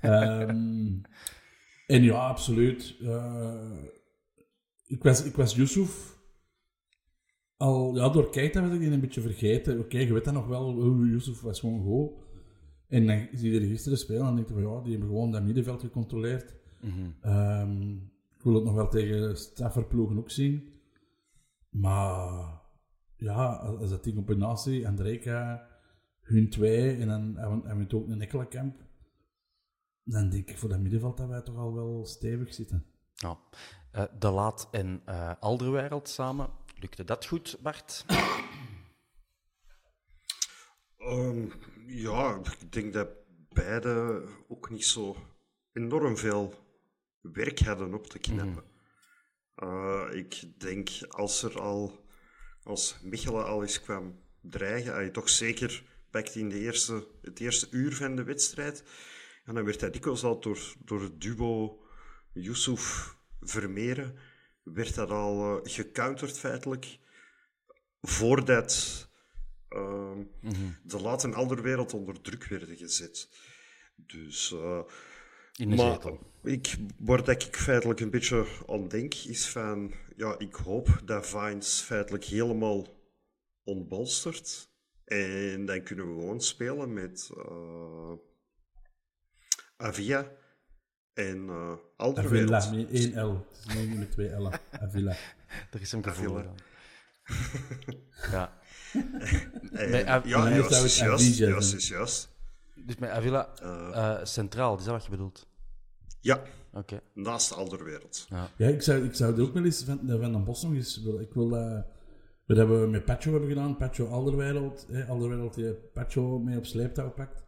Ehm, en ja, absoluut. Eh, ik, was, ik was Yusuf al, ja, door Keita was ik die een beetje vergeten. Oké, je weet dat nog wel, oh, Yusuf was gewoon goed. En dan zie je die gisteren spelen en dan denk je van ja, die hebben gewoon dat middenveld gecontroleerd. Ehm, ik wil het nog wel tegen strafferploegen ook zien. Maar ja, als dat die combinatie, Andreka, hun twee en dan hebben we- hebben we het ook een Ekkelenkamp, dan denk ik voor dat middenveld dat wij toch al wel stevig zitten. Ja. Eh, de Laat en Alderwereld samen. Lukte dat goed, Bart? Ehm, ja, ik denk dat beide ook niet zo enorm veel werk hadden op te knappen. Eh, ik denk als er al, als Michelen al eens kwam dreigen, hij toch zeker pakt in de eerste, het eerste uur van de wedstrijd. En dan werd hij dikwijls al door, door het duo Yusuf Vermeeren, werd dat al eh, gecounterd feitelijk, voordat ehm, de laat en Alderwereld onder druk werden gezet. Dus, eh, In de maar zetel. ik, waar dat ik feitelijk een beetje aan denk, is van, ja, ik hoop dat Vines feitelijk helemaal ontbolstert. En dan kunnen we gewoon spelen met eh, Avia en eh Avila, met één L. Het is niet met twee L'en. Avila. Er is hem gevoel dan. Ja. En- Met Av- ja, Maar juist, juist, juist, juist. Dus met Avila eh, centraal, is dat wat je bedoelt? Ja, Oké. naast Alderwereld. Ja, ik zou, ik zou er ook wel eens van, van den Bos nog eens willen. Ik wil dat... Wat hebben we met Pacho hebben gedaan, Pacho Alderwereld. Hè, Alderwereld die Pacho mee op sleeptouw pakt.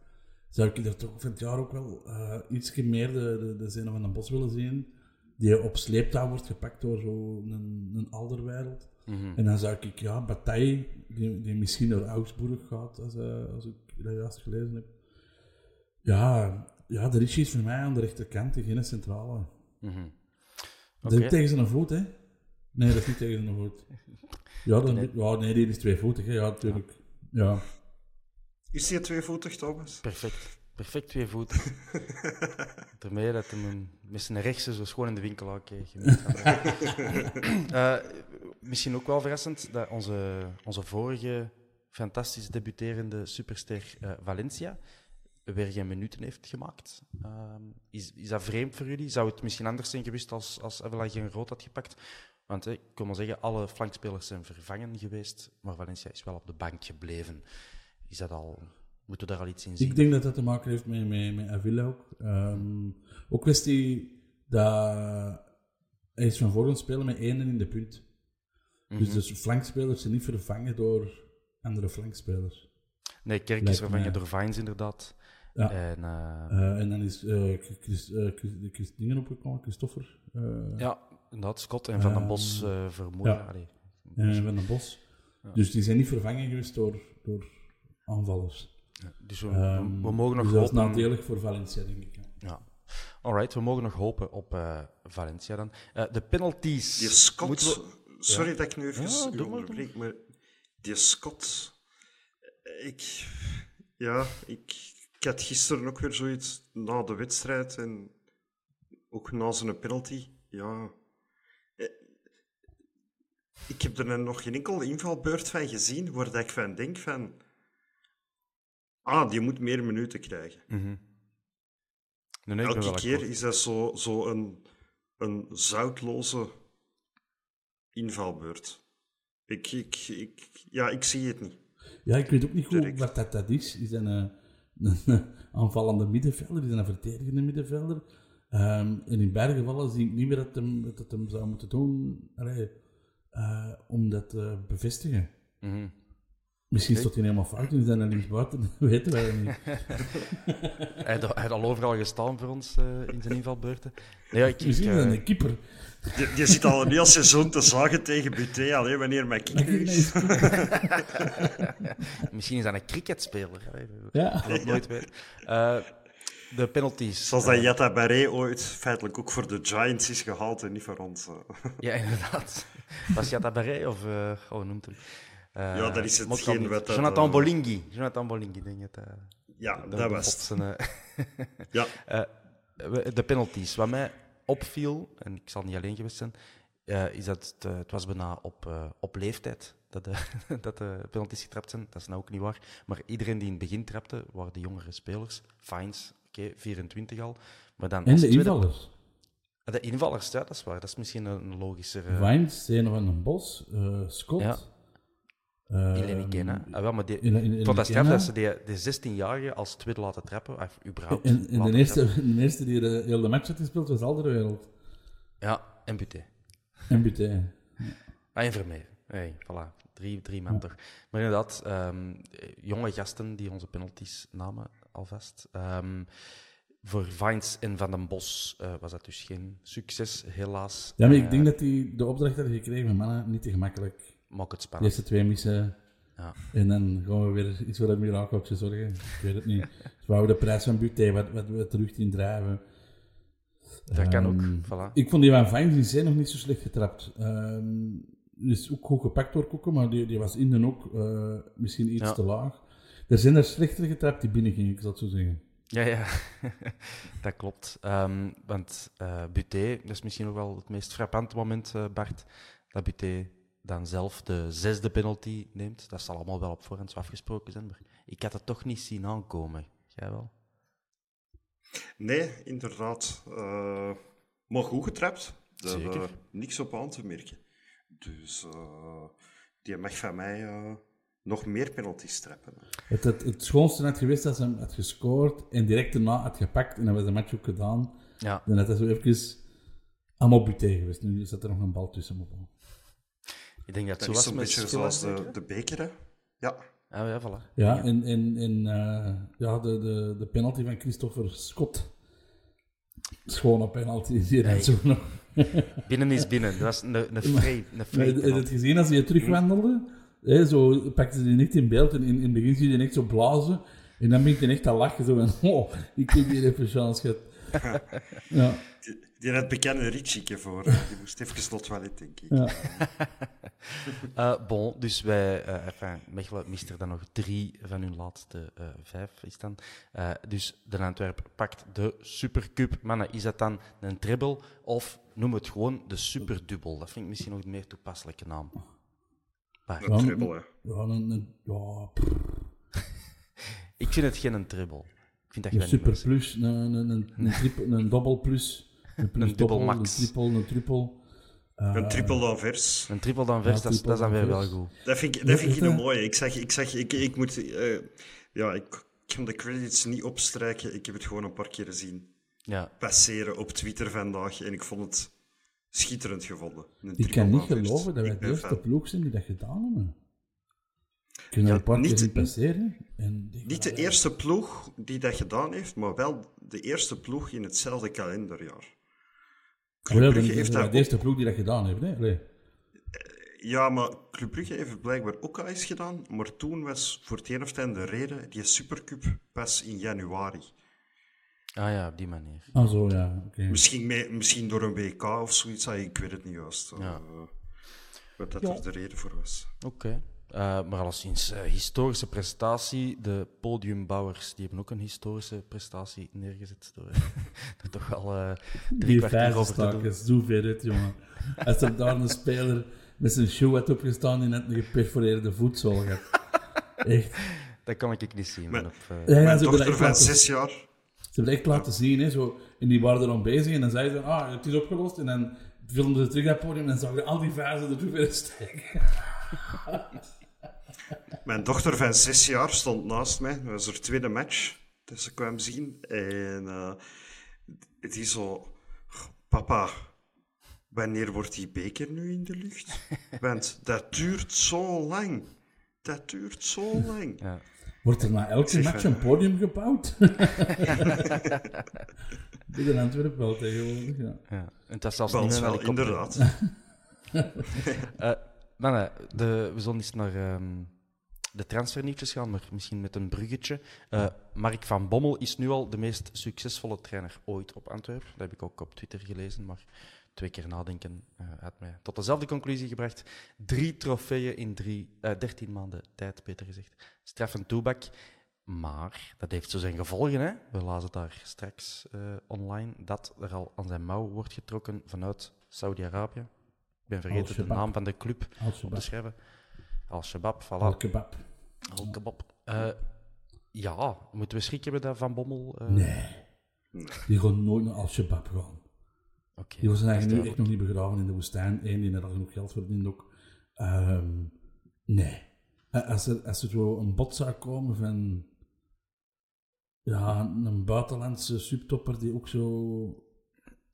Zou ik er toch van het jaar ook wel uh, iets meer de, de, de van den Bos willen zien. Die op sleeptouw wordt gepakt door zo'n een, een alderwereld. Mhm. En dan zou ik, ja, Bataille, die, die misschien naar Augsburg gaat, als, uh, als ik dat juist gelezen heb. Ja, ja, de Richie is voor mij aan de rechterkant, geen centrale. Mhm. Dat Oké. is tegen zijn voet, hè? Nee, dat is niet tegen zijn voet. Ja, dan, nee. ja nee, die is tweevoetig, hè? Ja, natuurlijk. Ja. Is hij tweevoetig, Thomas? Perfect. Perfect twee voeten. Daarmee dat hij een, met zijn rechtse zo schoon in de winkel ook kreeg. uh, misschien ook wel verrassend dat onze, onze vorige fantastisch debuterende superster uh, Valencia weer geen minuten heeft gemaakt. Uh, is, is dat vreemd voor jullie? Zou het misschien anders zijn geweest als, als Avila geen rood had gepakt? Want ik kon maar zeggen, alle flankspelers zijn vervangen geweest, maar Valencia is wel op de bank gebleven. Is dat al... Moeten we daar al iets in zien? Ik denk dat dat te maken heeft met, met, met Avila ook. Um, ook kwestie dat hij is van voren spelen met één in de punt. Mm -hmm. Dus de flankspelers zijn niet vervangen door andere flankspelers. Nee, Kerk is vervangen door Vines inderdaad. Ja. En, uh, uh, en dan is uh, Chris, Chris, Chris Dingen opgekomen, Christopher. ja, inderdaad, Scott en Van den Bos vermoeden. Ja. En Van den Bos. Ja. Dus die zijn niet vervangen geweest door, door aanvallers. Ja, dus we, um, we, mogen nog dus hopen... dat is nadelig voor Valencia, denk ik. Ja. Alright, we mogen nog hopen op uh, Valencia dan. Uh, de penalties. Die Scott... We... Sorry ja. dat ik nu even ja, u onderbreek, maar die Scott... Ik... Ja, ik, ik had gisteren ook weer zoiets na de wedstrijd en ook na zijn penalty. Ja... Ik heb er nog geen enkel invalbeurt van gezien waar dat ik van denk van... Ah, die moet meer minuten krijgen. Mm -hmm. nee, nee, Elke keer akkoord. is dat zo, zo een, een zoutloze invalbeurt. Ik, ik, ik, ja, ik zie het niet. Ja, ik weet ook niet goed wat dat, dat is. Is dat een, een aanvallende middenvelder? Is dat een verdedigende middenvelder? Um, en in beide gevallen zie ik niet meer dat hem, dat het hem zou moeten doen allee, uh, om dat te bevestigen. Mm -hmm. Misschien stond hij helemaal fout en zijn er linksbuiten, weten wij niet. hij had al overal gestaan voor ons uh, in zijn invalbeurten. Nee, ik, Misschien ik, uh, een keeper. Je, je zit al een heel seizoen te zagen tegen Buté, alleen wanneer mijn kikker is. Misschien is dat een cricketspeler. Ja. Dat nooit weet. Uh, de penalties. Zoals dat Jetta Barré ooit feitelijk ook voor de Giants is gehaald en niet voor ons. Ja, inderdaad. Was Jetta Barré of... Uh, oh, noemt hem. Uh, ja, dat is hetgeen wat dat... Jonathan uh, Bolinghi. Jonathan Bolinghi, denk ik. Uh, ja, dat was het. Uh, ja. de penalties. Wat mij opviel, en ik zal niet alleen geweest zijn, is dat het, het was bijna op, op leeftijd dat de, dat de penalties getrapt zijn. Dat is nou ook niet waar. Maar iedereen die in het begin trapte, waren de jongere spelers. Fines, oké, okay, 24 al. Maar dan en de tweede... invallers. De invallers, ja, dat is waar. Dat is misschien een logischer... Vines, Zeno van den Bos, Scott... Ja. Eleni Kena. Ah, wel, maar die, in, in, in vond dat straf dat ze die, die 16-jarige als tweede laten trappen, of überhaupt. En, en de, eerste, de eerste die de hele match had gespeeld was Alderwereld. Ja, en Buté. En Buté. Ah, en Vermeer. Hey, voilà. Drie, drie man ja. toch. Maar inderdaad, um, jonge gasten die onze penalties namen, alvast. Um, voor Vines en Van den Bos uh, was dat dus geen succes, helaas. Ja, maar ik uh, denk dat die de opdracht hadden gekregen van mannen niet te gemakkelijk. Maak het De spannend. eerste twee missen. Ja. En dan gaan we weer iets wat mirakeltje zorgen. Ik weet het niet. Dus we houden de prijs van Buté wat, wat we terug in drijven. Dat kan ook. Voilà. Ik vond die van Vines in zijn nog niet zo slecht getrapt. Um, is ook goed gepakt door Koeken, maar die, die was in de ook uh, misschien iets Ja. te laag. Er zijn er slechter getrapt die binnen gingen, ik zal het zo zeggen. Ja, ja, dat klopt. Ehm, want eh Buté, dat is misschien nog wel het meest frappante moment, eh, Bart, dat Buté dan zelf de zesde penalty neemt. Dat zal allemaal wel op voorhand zo afgesproken zijn, maar ik had het toch niet zien aankomen. Jij wel? Nee, inderdaad. Uh, maar goed getrapt. Daar Zeker. uh, niks op aan te merken. Dus uh, die mag van mij uh, nog meer penalties trappen. Het, het, het schoonste had geweest als hij hem had gescoord en direct daarna had gepakt en dan was de match ook gedaan. Ja. Dan had hij zo even allemaal buté geweest. Nu zat er nog een bal tussen. Op. Ik denk dat zo is was zo'n met beetje zoals de, zeker? de beker, hè? Ja. Ah, ja, voilà. Ja, en, en, en eh, ja, de, de, de penalty van Christopher Scott. Schone penalty. Die Nee. nee. zo nog. Binnen is binnen. Dat was een, een free. Een Maar free Heb je het gezien als hij terugwandelde? Hè, zo pakte ze die niet in beeld en in, in het begin zie je echt zo blazen. En dan begint hij echt te lachen. Zo van, oh, ik heb hier even chance gehad. Ja, Die, die had bekende Ritchie voor. hè. Die moest even tot het toilet, denk ik. ja. Eh, bon, dus wij, eh enfin, Mechelen mist er dan nog drie van hun laatste eh, vijf, is dan. Eh, dus de Antwerp pakt de Supercup. Mannen, is dat dan een treble of noem het gewoon de Superdubbel? Dat vind ik misschien nog een meer toepasselijke naam. Maar, Een triple, hè. Ja, een, ja, ik vind het geen een treble. Ik vind dat je een super plus, een, een, een, een, triple, een double plus, een plus Een dubbel double, max. een triple, een triple. Eh, Een triple d'Anvers. zeggen. Een triple dan vers, Ja, dat, is- dat is dan weer triple wel dan goed. Dat vind ik, dat vind ik een mooie. Ik zeg, ik, zeg ik, ik moet... eh, ja, ik, kan de credits niet opstrijken. Ik heb het gewoon een paar keer zien Ja, passeren op Twitter vandaag. En ik vond het schitterend gevonden. Een Ik triple kan niet geloven dat wij de eerste ploeg zijn die dat gedaan hebben. Kan Ja, er een paar niet- keer zien passeren. En Niet de eerste ploeg die dat gedaan heeft, maar wel de eerste ploeg in hetzelfde kalenderjaar. Club Brugge is heeft dat daar de eerste ploeg die dat gedaan heeft. Hè? Allee. Ja, maar Club Brugge heeft blijkbaar ook al eens gedaan. Maar toen was voor het een of het ander reden die Supercup pas in januari. ah ja, op die manier. Ah, zo ja. oké. Misschien, mee, misschien door een WK of zoiets, ah, ik weet het niet juist. Ja. eh, wat dat er de reden voor was. Oké. Eh, maar alleszins, eh, historische prestatie. De podiumbouwers die hebben ook een historische prestatie neergezet. Door er toch wel eh drie kwartier vijf over te doen. zo ver uit, jongen. Als er daar een speler met zijn shoe had opgestaan en had een geperforeerde voetzool gehad. Echt. Dat kan ik niet zien. Maar- op, eh, Ja, Mijn dochter van zes jaar, Ze hebben het echt laten zien, hè, zo. En die waren er dan bezig en dan zeiden ze, ah, het is opgelost. En dan filmden ze terug dat podium en dan zagen we al die vazen er terug weer steken. Mijn dochter van zes jaar stond naast mij. Dat was haar tweede match dat ze kwam zien. En eh het is zo... Papa, wanneer wordt die beker nu in de lucht? Want dat duurt zo lang. Dat duurt zo lang. ja. Wordt er na elke Zeg, match een podium gebouwd? Dit in Antwerpen wel tegenwoordig, ja. Ja. En zelfs niet met een wel, inderdaad. Eh, mannen, de, we zullen eens naar ehm, de transfernieuwtjes gaan, maar misschien met een bruggetje. Eh, Mark van Bommel is nu al de meest succesvolle trainer ooit op Antwerpen. Dat heb ik ook op Twitter gelezen, maar twee keer nadenken eh had mij tot dezelfde conclusie gebracht. Drie trofeeën in drie, eh 13 maanden tijd, beter gezegd. Straffen toebak. Maar dat heeft zo zijn gevolgen. Hè? We lazen daar straks online dat er al aan zijn mouw wordt getrokken vanuit Saudi-Arabië. Ik ben vergeten de naam van de club op te schrijven. Al-Shabaab, voilà. al-kebab. Al-Kebab. Eh, ja, moeten we schrik hebben dat Van Bommel... eh, Nee. Die gaan nooit naar al-Shabaab gaan. Oké, Die was eigenlijk echt nog niet begraven in de woestijn. Eén, die had al genoeg geld verdiend ook. Ehm, nee. Eh, Als er, als er zo een bod zou komen van... Ja, een buitenlandse subtopper die ook zo...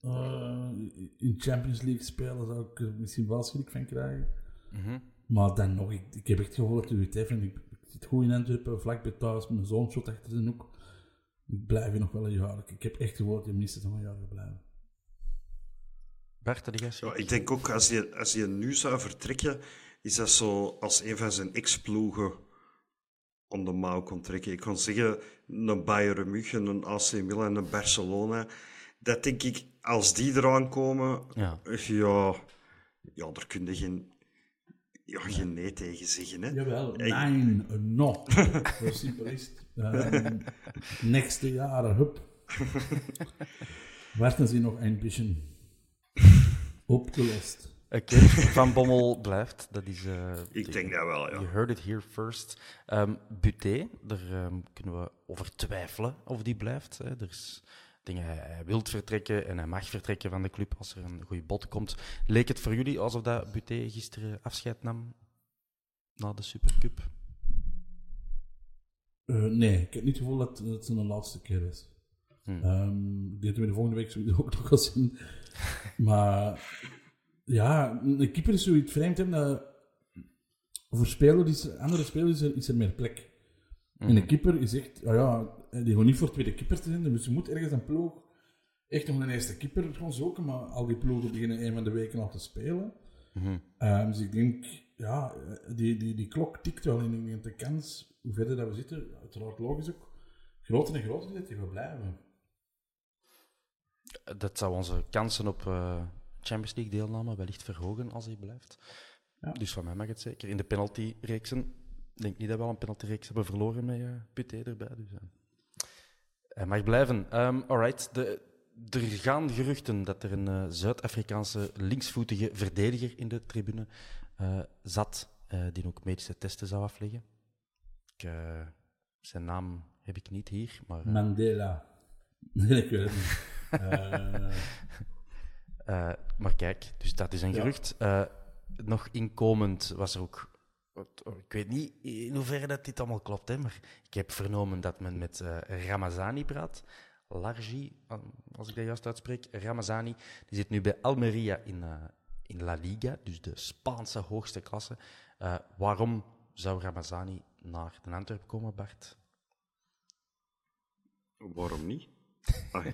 eh, in Champions League spelen, zou ik er misschien wel schrik van krijgen. Mhm. Maar dan nog, ik, ik heb echt gehoord dat u het heeft. En ik, ik zit goed in Antwerpen, vlakbij thuis, mijn zoon shot achter zijn hoek. Ik blijf hier nog wel een jaar. Ik, heb echt gehoord, je mist het nog een jaar blijven. Bart, schrik? Ja, ik denk ook, als je, als je nu zou vertrekken, is dat zo als een van zijn ex-ploegen om de mouw kon trekken. Ik kon zeggen, een Bayern München, een AC Milan, een Barcelona. Dat denk ik, als die eraan komen, Ja. ja, ja daar kun je geen, ja, geen nee tegen zeggen. Hè? Jawel, nee, no. Zo simpel is het. Ehm, Nächste jaren, hup. Ze nog een beetje opgelost. Oké, Van Bommel blijft. Dat is... eh, Ik de- denk dat wel, ja. You heard it here first. Ehm Buté, daar ehm, kunnen we over twijfelen of die blijft. Hè. Er is dingen, hij, hij wil vertrekken en hij mag vertrekken van de club als er een goede bod komt. Leek het voor jullie alsof dat Buté gisteren afscheid nam na de Supercup? Eh, nee, ik heb niet het gevoel dat, dat het zijn laatste keer is. Hmm. Ehm, ik denk dat we de volgende week sowieso ook nog gaan zien. Maar ja, een keeper is zoiets vreemd. Hè, dat, voor spelers andere spelers is er, is er meer plek. En de keeper is echt, ja, ja, die gewoon niet voor tweede keeper te zijn, dus je moet ergens een ploeg echt nog een eerste keeper gaan zoeken, maar al die ploegen beginnen een van de weken al te spelen. Ehm, dus ik denk, ja, die, die, die klok tikt wel en ik denk dat de kans, hoe verder dat we zitten, uiteraard logisch ook, groter en groter dat die we blijven. Dat zou onze kansen op eh, Champions League deelname wellicht verhogen als hij blijft. Ja. Dus van mij mag het zeker. In de penaltyreeksen, ik denk niet dat we al een penaltyreeks hebben verloren met uh, Puté erbij. Dus, eh. Hij mag blijven. Ehm alright, de, er gaan geruchten dat er een eh, Zuid-Afrikaanse linksvoetige verdediger in de tribune eh, zat, eh, die ook medische testen zou afleggen. Ik, eh, zijn naam heb ik niet hier, maar... eh, Mandela. Nee, ik weet het niet. Eh, Eh, maar kijk, dus dat is een Ja. gerucht. Eh, nog inkomend was er ook. Oh, Ik weet niet in hoeverre dat dit allemaal klopt, hè, maar ik heb vernomen dat men met eh, Ramazani praat. Largi, als ik dat juist uitspreek. Ramazani, die zit nu bij Almeria in, eh, in La Liga, dus de Spaanse hoogste klasse. Eh, waarom zou Ramazani naar de Antwerpen komen, Bart? Waarom niet? Ah,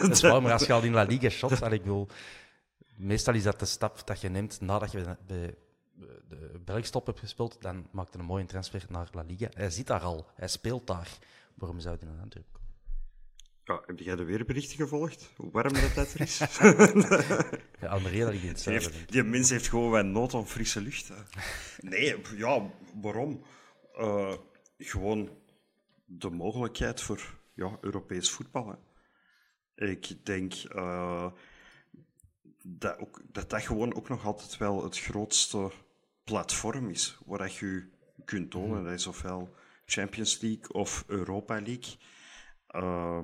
Dat is waar, maar als je al in La Liga shot, ik wil, meestal is dat de stap dat je neemt nadat je bij de Belgstop hebt gespeeld, dan maakt hij een mooie transfer naar La Liga. Hij zit daar al, hij speelt daar. Waarom zou hij naar Antwerpen komen? Ja, heb jij de weerberichten gevolgd? Hoe warm dat, dat er is? Ja, in het Die, zuiden. heeft, die mens heeft gewoon wat nood aan frisse lucht. Hè. Nee, ja, waarom? Eh, gewoon de mogelijkheid voor ja, Europees voetbal. Hè. Ik denk eh, dat, ook, dat dat gewoon ook nog altijd wel het grootste platform is waar dat je je kunt tonen. Dat is ofwel Champions League of Europa League. Eh,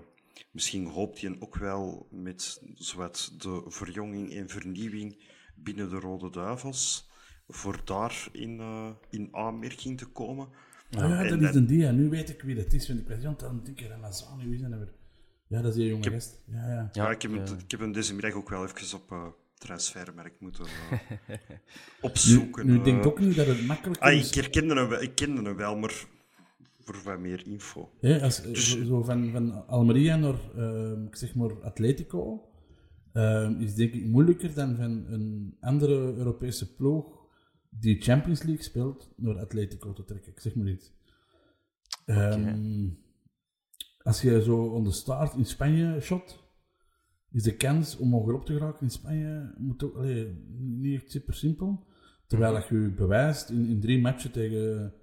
misschien hoopt hij ook wel met zowat de verjonging en vernieuwing binnen de Rode Duivels voor daar in, eh, in aanmerking te komen. Ah ja, dat is een die. Nu weet ik wie dat is. Want ik was aan het denken, Ramazani, wie nou weer? Ja, dat is die jonge gast. Ja, ja. Ja, ik, heb eh, hem, ik heb hem deze middag ook wel even op uh, transfermarkt moeten eh, Nu, opzoeken. nu eh. denk ik ook niet dat het makkelijk Ah, is. ik herkende hem, wel- ik kende hem wel, maar voor wat meer info. Hè, als, zo, zo van, van Almeria naar, ehm, ik zeg maar, Atletico, ehm, is denk ik moeilijker dan van een andere Europese ploeg die Champions League speelt, naar Atletico te trekken. Ik zeg maar iets. Ehm, Als je zo on the start in Spanje shot, is de kans om hogerop te geraken in Spanje moet ook, allee, niet echt super simpel. Terwijl dat je je bewijst in, in drie matchen tegen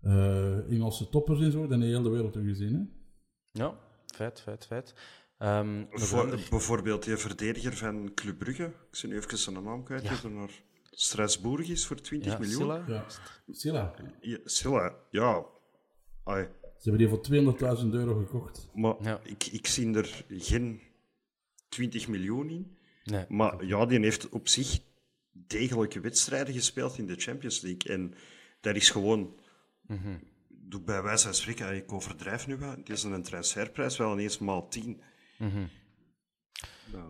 eh, Engelse toppers en zo, dan de hele wereld toch gezien. Hè? Ja, feit, feit, feit. Ehm, nog een Voor, ander- bijvoorbeeld die verdediger van Club Brugge, ik ben nu even zijn naam kwijt, Ja. er naar Strasbourg is voor 20 ja, miljoen. Silla? Ja. Silla, Ja, Silla, ja. Ai, ze hebben die voor 200.000 euro gekocht. maar Ja. ik, ik zie er geen 20 miljoen in. Nee. Maar ja, die heeft op zich degelijke wedstrijden gespeeld in de Champions League. En dat is gewoon, doe bij wijze van spreken, ik overdrijf nu wat, die is een transferprijs wel ineens maal 10.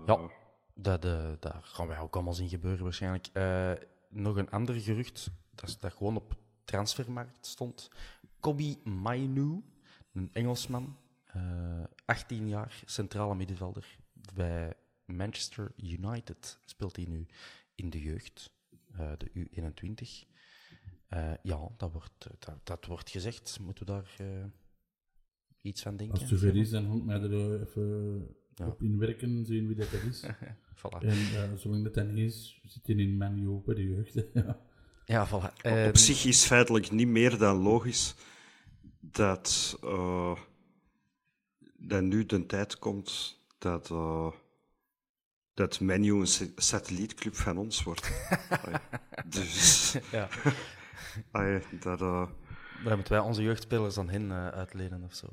Ja, dat, eh, daar gaan wij ook allemaal zien gebeuren waarschijnlijk. Eh, nog een ander gerucht, dat, is- dat gewoon op transfermarkt stond. Kobi Mainu, een Engelsman, eh, 18 jaar, centrale middenvelder. Bij Manchester United speelt hij nu in de jeugd, eh, de U21. Eh, ja, dat wordt, eh, dat, dat wordt gezegd. Moeten we daar eh, iets van denken? Als het zover is, dan moet mij er eh, even Ja. op inwerken, zien wie dat is. Voilà. en eh, zolang dat dan niet is, zit hij in Man U bij de jeugd. ja. Ja, voilà. Eh, Op zich is feitelijk niet meer dan logisch dat, eh, dat nu de tijd komt dat, eh dat Menu een sa- satellietclub van ons wordt. Ai, dus ja. ai, dat, eh, Dan moeten wij onze jeugdspelers aan hen eh, uitlenen of zo.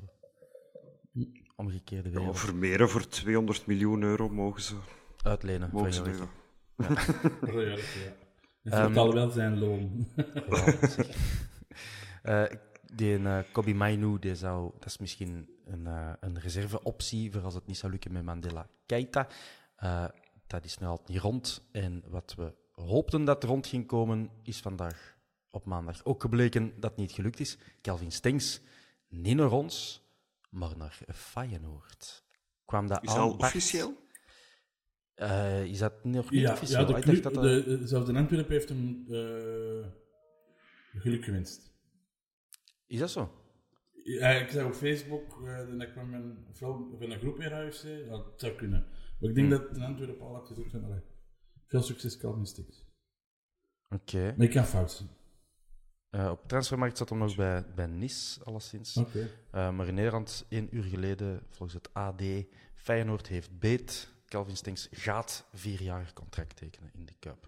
Omgekeerde ja, wereld. vermeren voor 200 miljoen euro mogen ze, Uitlenen. mogen van ze. Ja, ja. Het Ehm, wordt al wel zijn loon. Ja. Eh, die uh, Kobi Mainu, die zou, dat is misschien een, eh, een reserveoptie voor als het niet zou lukken met Mandela Keita. Eh, dat is nu altijd niet rond. En wat we hoopten dat rond ging komen, is vandaag op maandag. Ook gebleken dat het niet gelukt is. Calvin Stengs, niet naar ons, maar naar Feyenoord. Kwam dat Is al officieel? Eh, is dat nog niet Ja, officieel? ja de club, dat de, zelfs Antwerpen heeft hem eh, geluk gewenst. Is dat zo? Ja, ik zei op Facebook eh, dat ik van mijn vrouw een groep weer huis zei, ja, het zou kunnen. Maar ik denk dat de Antwerpen al had gezegd van, allee, veel succes Calvin Sticks. Oké. Maar ik kan fout zijn. Eh, op transfermarkt zat hem nog bij, bij Nice, alleszins. Oké. Eh, maar in Nederland, één uur geleden, volgens het AD, Feyenoord heeft beet. Calvin Stengs gaat vier jaar contract tekenen in de Cup.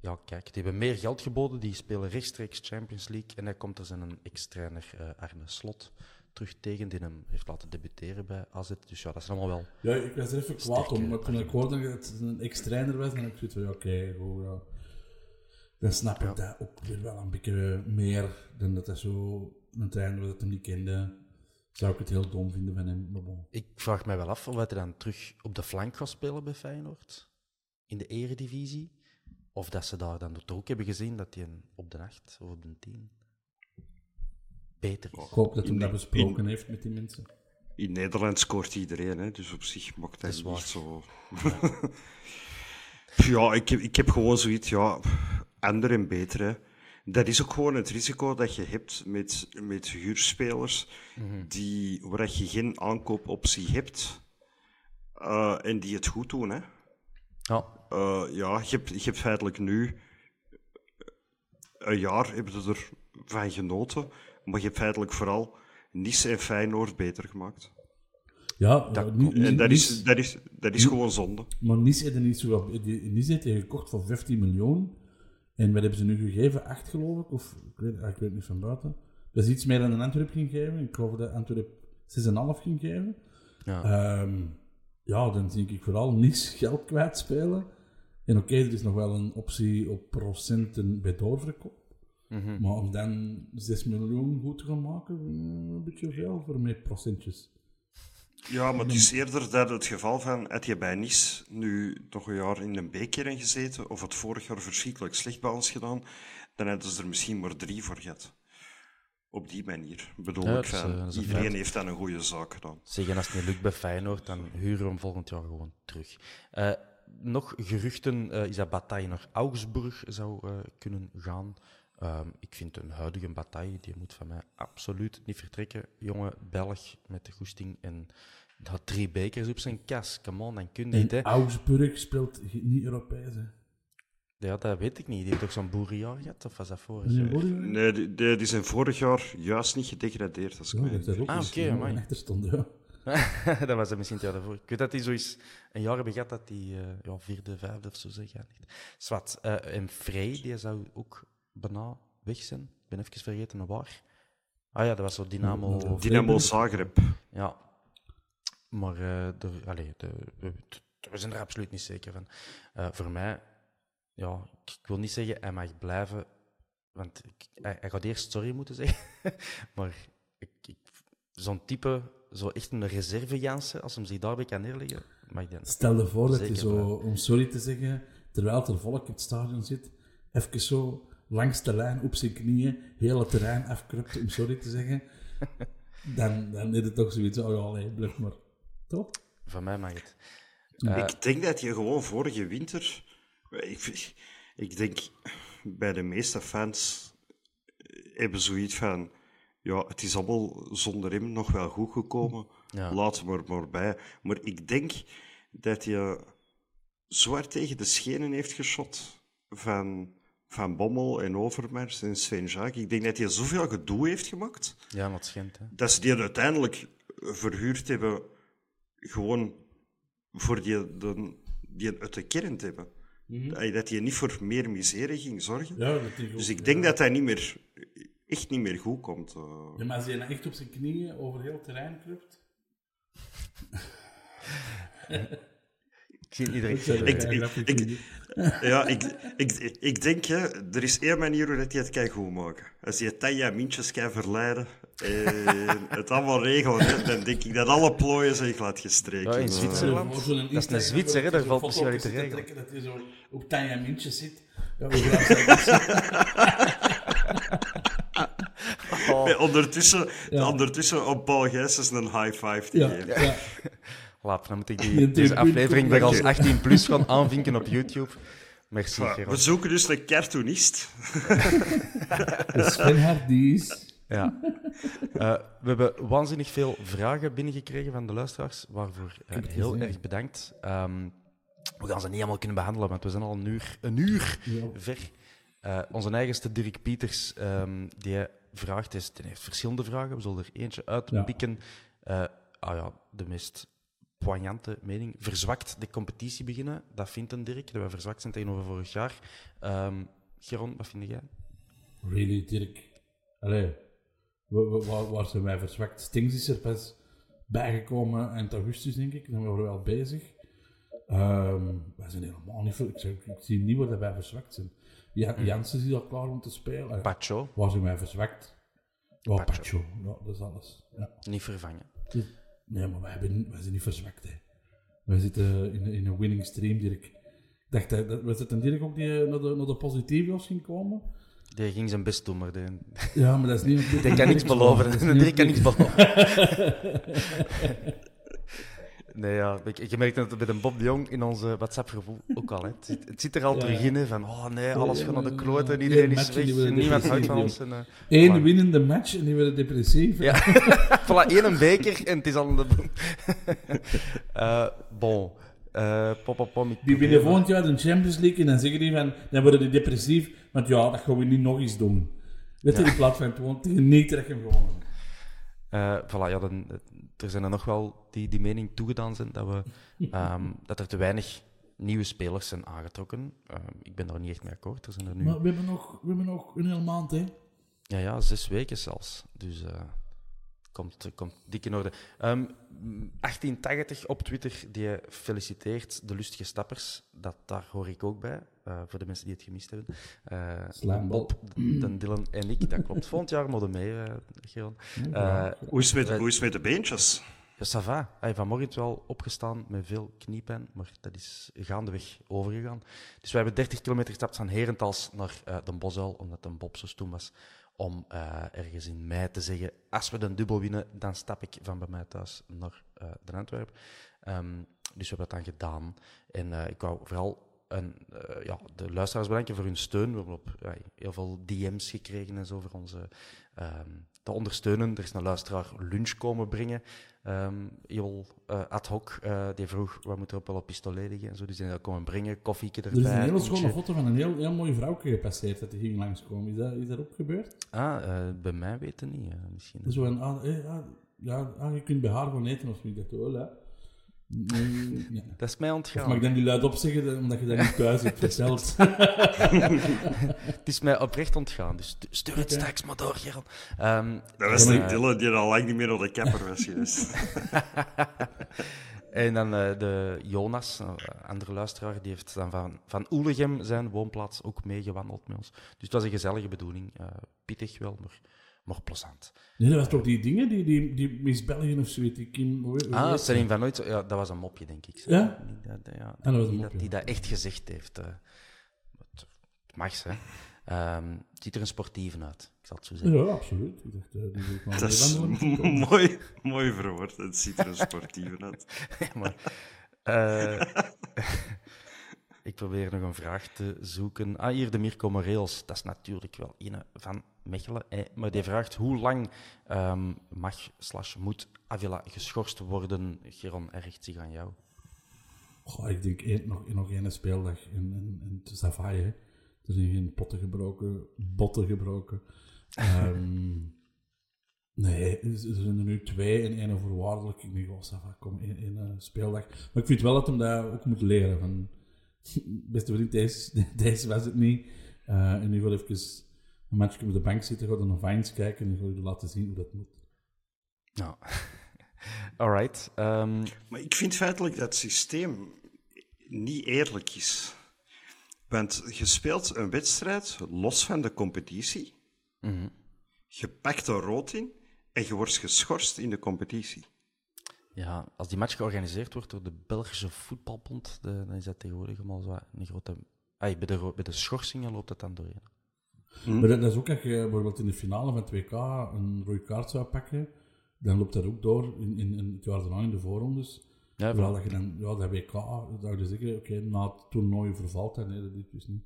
Ja, kijk, die hebben meer geld geboden. Die spelen rechtstreeks Champions League. En hij komt er zijn ex-trainer eh, Arne Slot terug tegen, die hem heeft laten debuteren bij AZ. Dus ja, dat is allemaal wel... Ja, ik was er even kwaad om, maar toen ik hoorde dat het een ex-trainer was, dan heb ik zoiets van, ja, oké, goed, ja. Dan snap ik dat ook weer wel een beetje meer dan dat hij zo een trainer was dat hem niet kende. Zou ik het heel dom vinden van hem, bon. Ik vraag mij wel af of hij dan terug op de flank gaat spelen bij Feyenoord. In de eredivisie. Of dat ze daar dan toch ook hebben gezien dat hij een op de 8 of op de 10 beter is. Ik hoop dat hij dat besproken in- heeft met die mensen. In Nederland scoort iedereen, hè, dus op zich maakt dat, niet zo. ja, ik heb, ik heb gewoon zoiets, ja, ander en beter. Hè. Dat is ook gewoon het risico dat je hebt met, met huurspelers die, waar je geen aankoopoptie hebt eh, en die het goed doen. Hè. Ja, Eh, ja, je hebt, je hebt feitelijk nu een jaar hebben ze ervan genoten, maar je hebt feitelijk vooral Nice en Feyenoord beter gemaakt. Ja, eh, niet- En dat is, dat is, dat is gewoon zonde. Maar Nice heeft er niet zo Nice heeft gekocht voor 15 miljoen. En wat hebben ze nu gegeven? 8 geloof ik? Of ik weet, ah, ik weet niet van buiten. Dat is iets meer dan een Antwerp ging geven. Ik geloof dat Antwerp 6,5 ging geven. ja. Ehm, ja, dan zie ik vooral Nice geld kwijtspelen. En oké, er is nog wel een optie op procenten bij doorverkoop. Mhm. Maar om dan 6 miljoen goed te gaan maken, eh, een beetje veel voor meer procentjes. Ja, maar het is eerder dat het geval van, had je bij Nice nu nog een jaar in een beker in gezeten, of het vorig jaar verschrikkelijk slecht bij ons gedaan, dan hadden ze er misschien maar drie voor gehad. Op die manier, bedoel Ja, ik is, van, eh, iedereen feit. heeft dan een goede zaak gedaan. Zeg, en als het niet lukt bij Feyenoord, dan huren we hem volgend jaar gewoon terug. Eh, nog geruchten eh, is dat Bataille naar Augsburg zou eh, kunnen gaan. Ehm, ik vind een huidige Bataille, die moet van mij absoluut niet vertrekken. Jonge Belg met de goesting en had drie bekers op zijn kas. Come on, dan kun je niet, hè. Augsburg speelt niet Europees. Hè. Ja, dat weet ik niet. Die heeft toch zo'n boerenjaar gehad? Of was dat vorig jaar? Nee, die, die die zijn vorig jaar juist niet gedegradeerd. Als ik Ja, dat Ah, oké, een amai. achterstand, ja. dat was het misschien het jaar daarvoor. Ik weet dat hij zo eens een jaar hebben gehad dat hij eh, ja, vierde, vijfde of zo zeg geëindigd. Zwat. eh, en Frey, die zou ook bijna weg zijn. Ik ben even vergeten waar. Ah ja, dat was zo Dynamo. Ja, Dynamo? Zagreb. Ja. Maar eh, er, allee, de, we, we zijn er absoluut niet zeker van. Eh, voor mij, ja, ik, wil niet zeggen hij mag blijven, want ik, hij, hij gaat eerst sorry moeten zeggen. maar ik, ik, zo'n type, zo echt een reserve Jansen, als hem zich daarbij kan neerleggen, mag ik dan. Stel je voor dat je zo, om sorry te zeggen, terwijl er volk in het stadion zit, even zo langs de lijn op zijn knieën, heel het terrein afkrupt om sorry te zeggen. Dan, dan is het toch zoiets, oh ja, allee, blijf maar. Toch? Van mij mag het. Ik denk dat je gewoon vorige winter. Ik, ik denk bij de meeste fans hebben zoiets van. Ja, het is allemaal zonder hem nog wel goed gekomen. Ja. Laat hem er maar bij. Maar ik denk dat je zwaar tegen de schenen heeft geschot van, van Bommel en Overmars en Sven Jaak. Ik denk dat hij zoveel gedoe heeft gemaakt Ja, wat hè. dat ze die uiteindelijk verhuurd hebben, gewoon voor die, de, die uit de kern te hebben. Eh, Dat hij niet voor meer miserie ging zorgen. Ja, dus ik denk ja. dat hij niet meer, echt niet meer goed komt. eh. Ja, maar als hij nou echt op zijn knieën over heel het terrein krupt... Ik zie iedereen. Ik Ik- ja, ik-. Ja, ik, ik, ik denk, hè, er is één manier hoe dat hij het kan goed maken. Als je Tanja Mintjes kan verleiden en het allemaal regelen, hè, dan denk ik dat alle plooien zich laat gestreken. Ja, in Zwitserland. Dat is een Zwitser, daar je valt misschien wel iets te regelen. Op Tanja Mintjes zit. Ja, hoe graag? Nee, ondertussen, Ja. ondertussen op Paul Gijsens een high five te Ja, geven. ja. Laat, dan moet ik Die deze aflevering weer als weg. 18 plus gaan aanvinken op YouTube. Merci, Gerard. we zoeken dus een cartoonist. De Sven Hardies. Ja. Eh, we hebben waanzinnig veel vragen binnengekregen van de luisteraars, waarvoor het heel erg bedankt. Ehm, we gaan ze niet allemaal kunnen behandelen, want we zijn al een uur, een uur Ja. ver. Eh, onze eigenste Dirk Pieters, ehm, die vraagt, is, die heeft verschillende vragen. We zullen er eentje uitpikken. Eh, ah ja, de meest poignante mening. Verzwakt de competitie beginnen, dat vindt een Dirk, dat we verzwakt zijn tegenover vorig jaar. Ehm Geron, wat vind jij? Really, Dirk. Allee, wa- wa- waar, waar zijn wij verzwakt? Stings is er pas bijgekomen eind augustus, denk ik. Dan waren we wel bezig. Ehm wij zijn helemaal niet veel. Ik, ik zie niet waar wij verzwakt zijn. Ja, Jansen is al klaar om te spelen. Pacho, Waar zijn wij verzwakt? Ja, Pacho. Pacho. Ja, dat is alles. Ja. niet vervangen. Dus- nee, maar wij, hebben, wij zijn niet verzwakt. Hè. Wij zitten in, in een winning stream, Dirk. Ik dacht, dat, dat- we zitten Dirk ook die naar de, naar de positiefs ging komen. Die ging zijn best doen, maar die, Ja, maar dat is niet... die kan niks beloven. Die kan niks beloven. Nee, ja. ik- Je merkt het met een Bob de Jong in onze WhatsApp-gevoel ook al. Hè. Het, zit, het zit er al Ja. terug in, hè, van oh nee, alles gaat naar de kloten, iedereen is weg, worden niemand houdt van ons. En, eh, Eén voilà. winnende match en die werden depressief. Ja, voilà, één een beker en het is al een... Eh bon, Eh pop, pop, pop, Die winnen volgend jaar de Champions League en dan zeggen die van, dan worden die depressief, want ja, dat gaan we niet nog eens doen. Weet je, Ja. in plaats van gewoon tegen dat gewonnen. Eh, voilà, ja, dan, er zijn er nog wel die die mening toegedaan zijn dat, we, ehm, dat er te weinig nieuwe spelers zijn aangetrokken. Ehm, ik ben daar niet echt mee akkoord. Er zijn er nu Maar we hebben nog, we hebben nog een hele maand, hè. ja, ja, zes weken zelfs. Dus eh komt, komt dik in orde. Ehm, 1880 op Twitter, die feliciteert de lustige stappers. Dat, daar hoor ik ook bij, eh, voor de mensen die het gemist hebben. Eh Slambal. Bob, Dan Dylan en ik, dat klopt. Volgend jaar moeten we mee, eh Geron. Eh, Hoe is het met, hoe is het met de beentjes? Ja, ça va. Hij vanmorgen wel opgestaan met veel kniepijn, maar dat is gaandeweg overgegaan. Dus we hebben 30 kilometer gestapt van Herentals naar eh de Bosuil, omdat een Bob zo stoem was om eh, ergens in mei te zeggen, als we de dubbel winnen, dan stap ik van bij mij thuis naar eh de Antwerp. Ehm, dus we hebben dat dan gedaan. En eh, ik wou vooral een, ja, de luisteraars bedanken voor hun steun. We hebben op, heel veel DM's gekregen en zo voor onze ehm, te ondersteunen. Er is een luisteraar lunch komen brengen. Ehm heel eh, ad hoc. eh, die vroeg, wat moet er op wel op pistolet liggen en zo. Dus die zijn dat komen brengen, koffieke Er erbij. is een hele schone foto van een heel, heel mooie vrouwke gepasseerd dat die ging langskomen. Is dat, is dat ook gebeurd? Ah, eh, bij mij weten niet, misschien. Zo een, ah, eh, ah, ja, ah, je kunt bij haar gewoon eten of dacht, oh, ja. Nee, ja. Dat is mij Of ontgaan. mag ik dan niet luid opzeggen, dat- omdat je dat niet thuis hebt verteld? Het is mij oprecht ontgaan. Dus stu- stuur het straks maar door, Geron. Ehm, Dat was de eh, Dylan die al lang niet meer naar de kapper was geweest. En dan eh, de Jonas, een andere luisteraar, die heeft dan van, van Oelegem zijn woonplaats ook meegewandeld met ons. Dus het was een gezellige bedoeling. eh pittig wel, maar, maar plezant. Nee, dat was toch die dingen, die, die, die Miss België of zoiets, die Kim... hoe- hoe Ah, Celine van Nooit, ja, dat was een mopje, denk ik. Ja? Niet dat, ja, dat was een mopje. dat die dat echt gezegd heeft. eh. het, het mag, hè. Ehm, het ziet er een sportieve uit, ik zal het zo zeggen. Ja, absoluut. Ik dacht, eh, die ik Dat is mooi, mooi verwoord. Het ziet er een sportieve uit. maar, eh, ik probeer nog een vraag te zoeken. Ah, hier de Mirko Moreels. Dat is natuurlijk wel een van Mechelen. Maar die vraagt hoe lang ehm, mag slash moet Avila geschorst worden? Geron, hij richt zich aan jou. Goh, ik denk één, nog, nog één speeldag en, en, en het is Savaai, hè. Er zijn geen potten gebroken, botten gebroken. Ehm, nee, er zijn er nu twee en één voorwaardelijk. Ik denk, oh, Sava, kom, één, één eh, speeldag. Maar ik vind wel dat hem dat ook moet leren. Van, beste vriend, deze, deze was het niet. Eh, en nu wil even een matchje op de bank zitten, ga dan naar Vines kijken en wil je laten zien hoe dat moet. Nou, alright. ehm, Maar ik vind feitelijk dat het systeem niet eerlijk is. Want je speelt een wedstrijd los van de competitie. mhm. Je pakt er rood in en je wordt geschorst in de competitie. Ja, als die match georganiseerd wordt door de Belgische Voetbalbond, de- dan is dat tegenwoordig allemaal zo een grote... Ah, bij, de, bij de schorsingen loopt dat dan doorheen. Maar dat, is ook als je bijvoorbeeld in de finale van 2K een rode kaart zou pakken, dan loopt dat ook door in, in, in het jaar daarna in de voorrondes. Ja, voilà. dat je dan, ja, dat WK, dat zou je zeggen, oké, na het toernooi vervalt dat. Nee, dat is dus niet.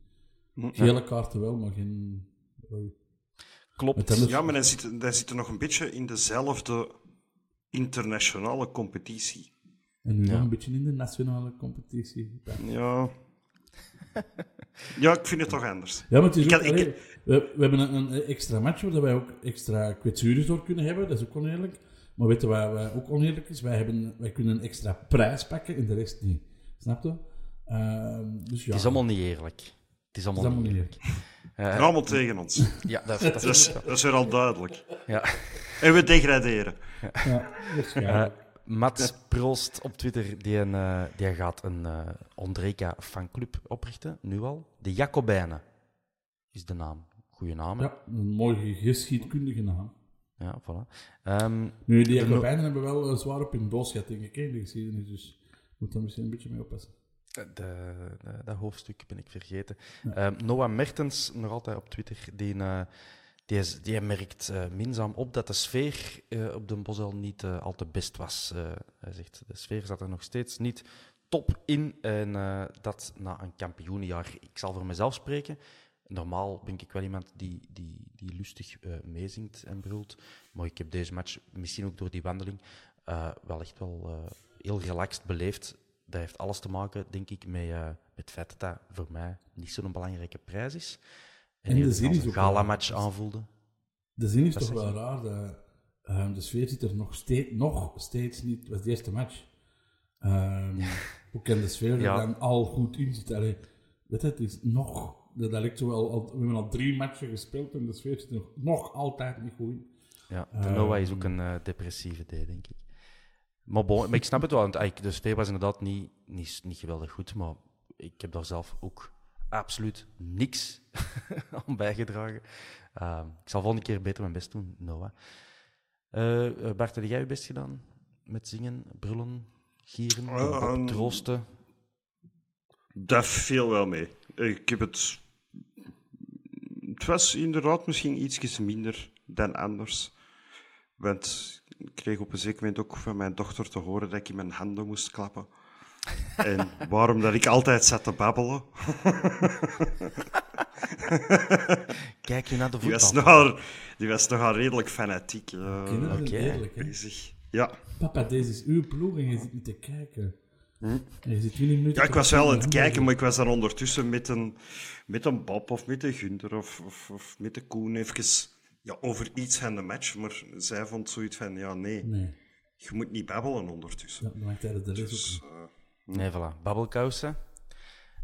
Gele kaarten wel, maar geen. Klopt. Ja, maar dan zit, dan zit er nog een beetje in dezelfde internationale competitie. En nu Ja. een beetje in de nationale competitie. Ja. Ja, ik vind het toch anders. Ja, maar het is Ik ook, had- ik- we, we hebben een, een extra match waar wij ook extra kwetsuren door kunnen hebben. Dat is ook oneerlijk. Maar je wat, wat ook oneerlijk is? Wij, hebben, wij kunnen een extra prijs pakken en de rest niet. Snap je? Ehm, dus ja, Het is allemaal niet eerlijk. Het is allemaal, niet eerlijk. Eh, Allemaal tegen ons. ja, dat, dat Dat is dat is weer al duidelijk. ja. En we degraderen. Ja. Eh, Mats Proost op Twitter, die, een, eh, die gaat een eh Ondrejka fanclub oprichten, nu al. De Jacobijnen is de naam. Goeie naam. hè? ja, een mooie geschiedkundige naam. Ja, voilà. Ehm, Nu, die Jacobijnen hebben wel zwaar op hun doos gehad, denk ik, hè, in de geschiedenis. Dus moet daar misschien een beetje mee oppassen. De, de- dat hoofdstuk ben ik vergeten. Ehm, Noah Mertens, nog altijd op Twitter, die, eh, die, is- die merkt eh, minzaam op dat de sfeer eh, op de Bosel niet eh, al te best was. Eh, hij zegt, de sfeer zat er nog steeds niet top in. En eh, dat na een kampioenenjaar, ik zal voor mezelf spreken, normaal ben ik wel iemand die, die, die lustig eh, meezingt en brult. Maar ik heb deze match, misschien ook door die wandeling, eh, wel echt wel eh, heel relaxed beleefd. Dat heeft alles te maken, denk ik, met, eh, met het feit dat dat voor mij niet zo'n belangrijke prijs is. En En, de zin is ook gala-match aanvoelde. De zin is Dat toch wel raar. Dat, ehm, de sfeer zit er nog steeds, nog steeds niet. Het was de eerste match. Ehm, hoe kan de sfeer er Ja. dan al goed in zitten? Allee, weet je, het is nog. Dat, dat lijkt zo wel, al, we hebben al drie matchen gespeeld en de sfeer zit er nog, nog altijd niet goed in. Ja, de Ehm. Noah is ook een eh, depressieve D, denk ik. Maar, bon, maar ik snap het wel, want eigenlijk, de sfeer was inderdaad niet, niet, niet geweldig goed, maar ik heb daar zelf ook absoluut niks aan bijgedragen. Ehm, ik zal volgende keer beter mijn best doen, Noah. Eh, Bart, heb jij je best gedaan met zingen, brullen, gieren, Ehm, troosten? Dat viel wel mee. Ik heb het... Het was inderdaad misschien iets minder dan anders. Want kreeg op een zeker moment ook van mijn dochter te horen dat ik in mijn handen moest klappen. En waarom dat ik altijd zat te babbelen. Kijk je naar de Die was voetbal. nogal, die was nogal redelijk fanatiek eh, Kinderen eerlijk, hè? bezig. Ja. Papa, deze is uw ploeg en je zit niet te kijken. En je zit 20 minuten Hm? ja, ik was wel aan het kijken. maar ik was dan ondertussen met een, met een Bob of met of, of, of met de Koen even ja, over iets van de match. Maar zij vond zoiets van, ja nee, Nee, je moet niet babbelen ondertussen. ja, dat maakt tijdens de les Dus, ook eh, Nee, voilà. Babbelkousen.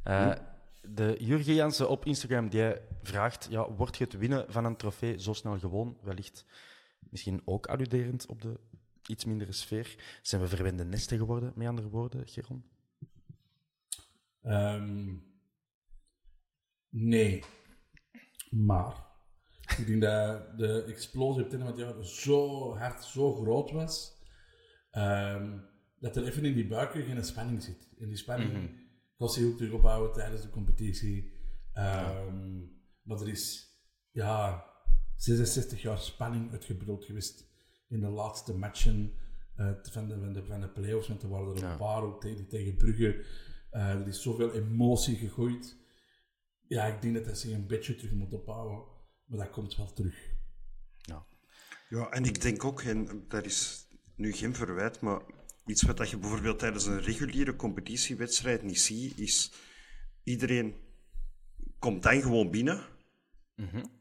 Eh, De Jurgen Jansen op Instagram die vraagt: ja, wordt je het winnen van een trofee zo snel gewoon? Wellicht misschien ook alluderend op de iets mindere sfeer. Zijn we verwende nesten geworden, met andere woorden, Geron? Ehm, nee. Maar. Ik denk dat de explosie op het einde van het jaar zo hard, zo groot was. ehm, dat er even in die buiken geen spanning zit. En die spanning gaat zich ook terug ophouden tijdens de competitie. Ehm, Maar er is ja, 66 jaar spanning uitgebruld geweest in de laatste matchen eh, van, de, van, de, van de play-offs. Want er waren er Ja. een paar ook tegen, tegen Brugge. Eh, er is zoveel emotie gegooid. Ja, ik denk dat hij zich een beetje terug moet ophouden. Maar dat komt wel terug. Ja, en ik denk ook, en dat is nu geen verwijt, maar iets wat dat je bijvoorbeeld tijdens een reguliere competitiewedstrijd niet ziet, is iedereen komt dan gewoon binnen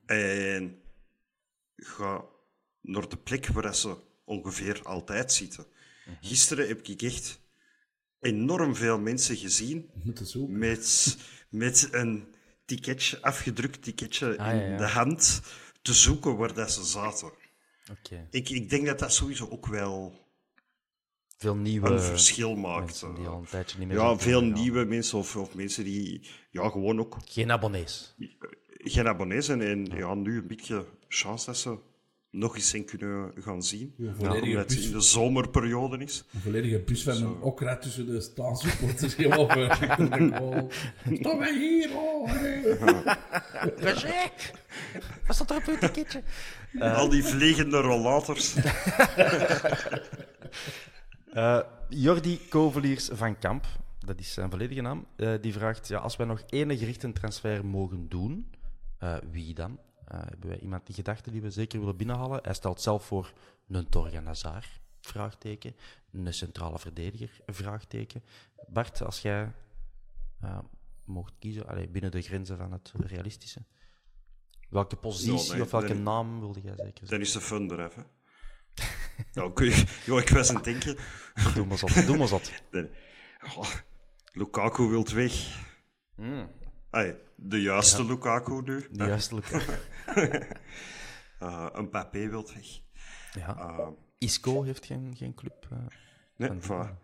en gaat naar de plek waar ze ongeveer altijd zitten. Gisteren heb ik echt enorm veel mensen gezien met, met een ticketje, afgedrukt ticketje Ah, ja, in ja. de hand te zoeken waar dat ze zaten. Ik, ik denk dat dat sowieso ook wel Veel nieuwe een verschil maakt. mensen die al een tijdje niet meer Ja, veel nieuwe mensen of, of mensen die ja, gewoon ook Geen abonnees. geen abonnees en ja, nu een beetje chance dat ze nog eens in kunnen gaan zien. Ja, omdat het bus, in de zomerperiode is. een volledige bus van een okra tussen de staansupporters. Stop mij hier, oh, nee. Wat staat er op uw ticketje? Al die vliegende rollators. Eh, Jordi Koveliers van Kamp, dat is zijn volledige naam, eh, die vraagt: ja, als wij nog één gerichte transfer mogen doen, eh, wie dan? Eh, hebben wij iemand die gedachten die we zeker willen binnenhalen? Hij stelt zelf voor een Torgan Hazard, vraagteken, een centrale verdediger, vraagteken. Bart, als jij eh, mocht kiezen, allee, binnen de grenzen van het realistische, welke positie nee, of welke nee. naam wilde jij zeker Dan zeggen? is de fun er even. Ja, kun je, joh, ik was aan het denken. Doe maar zot, doe maar. Oh, Lukaku wilt weg. Mm, Ai, de juiste Lukaku nu. de juiste Lukaku. Uh, een Papé wilt weg. Ja. Uh, Isco heeft geen, geen club. eh. nee, voilà.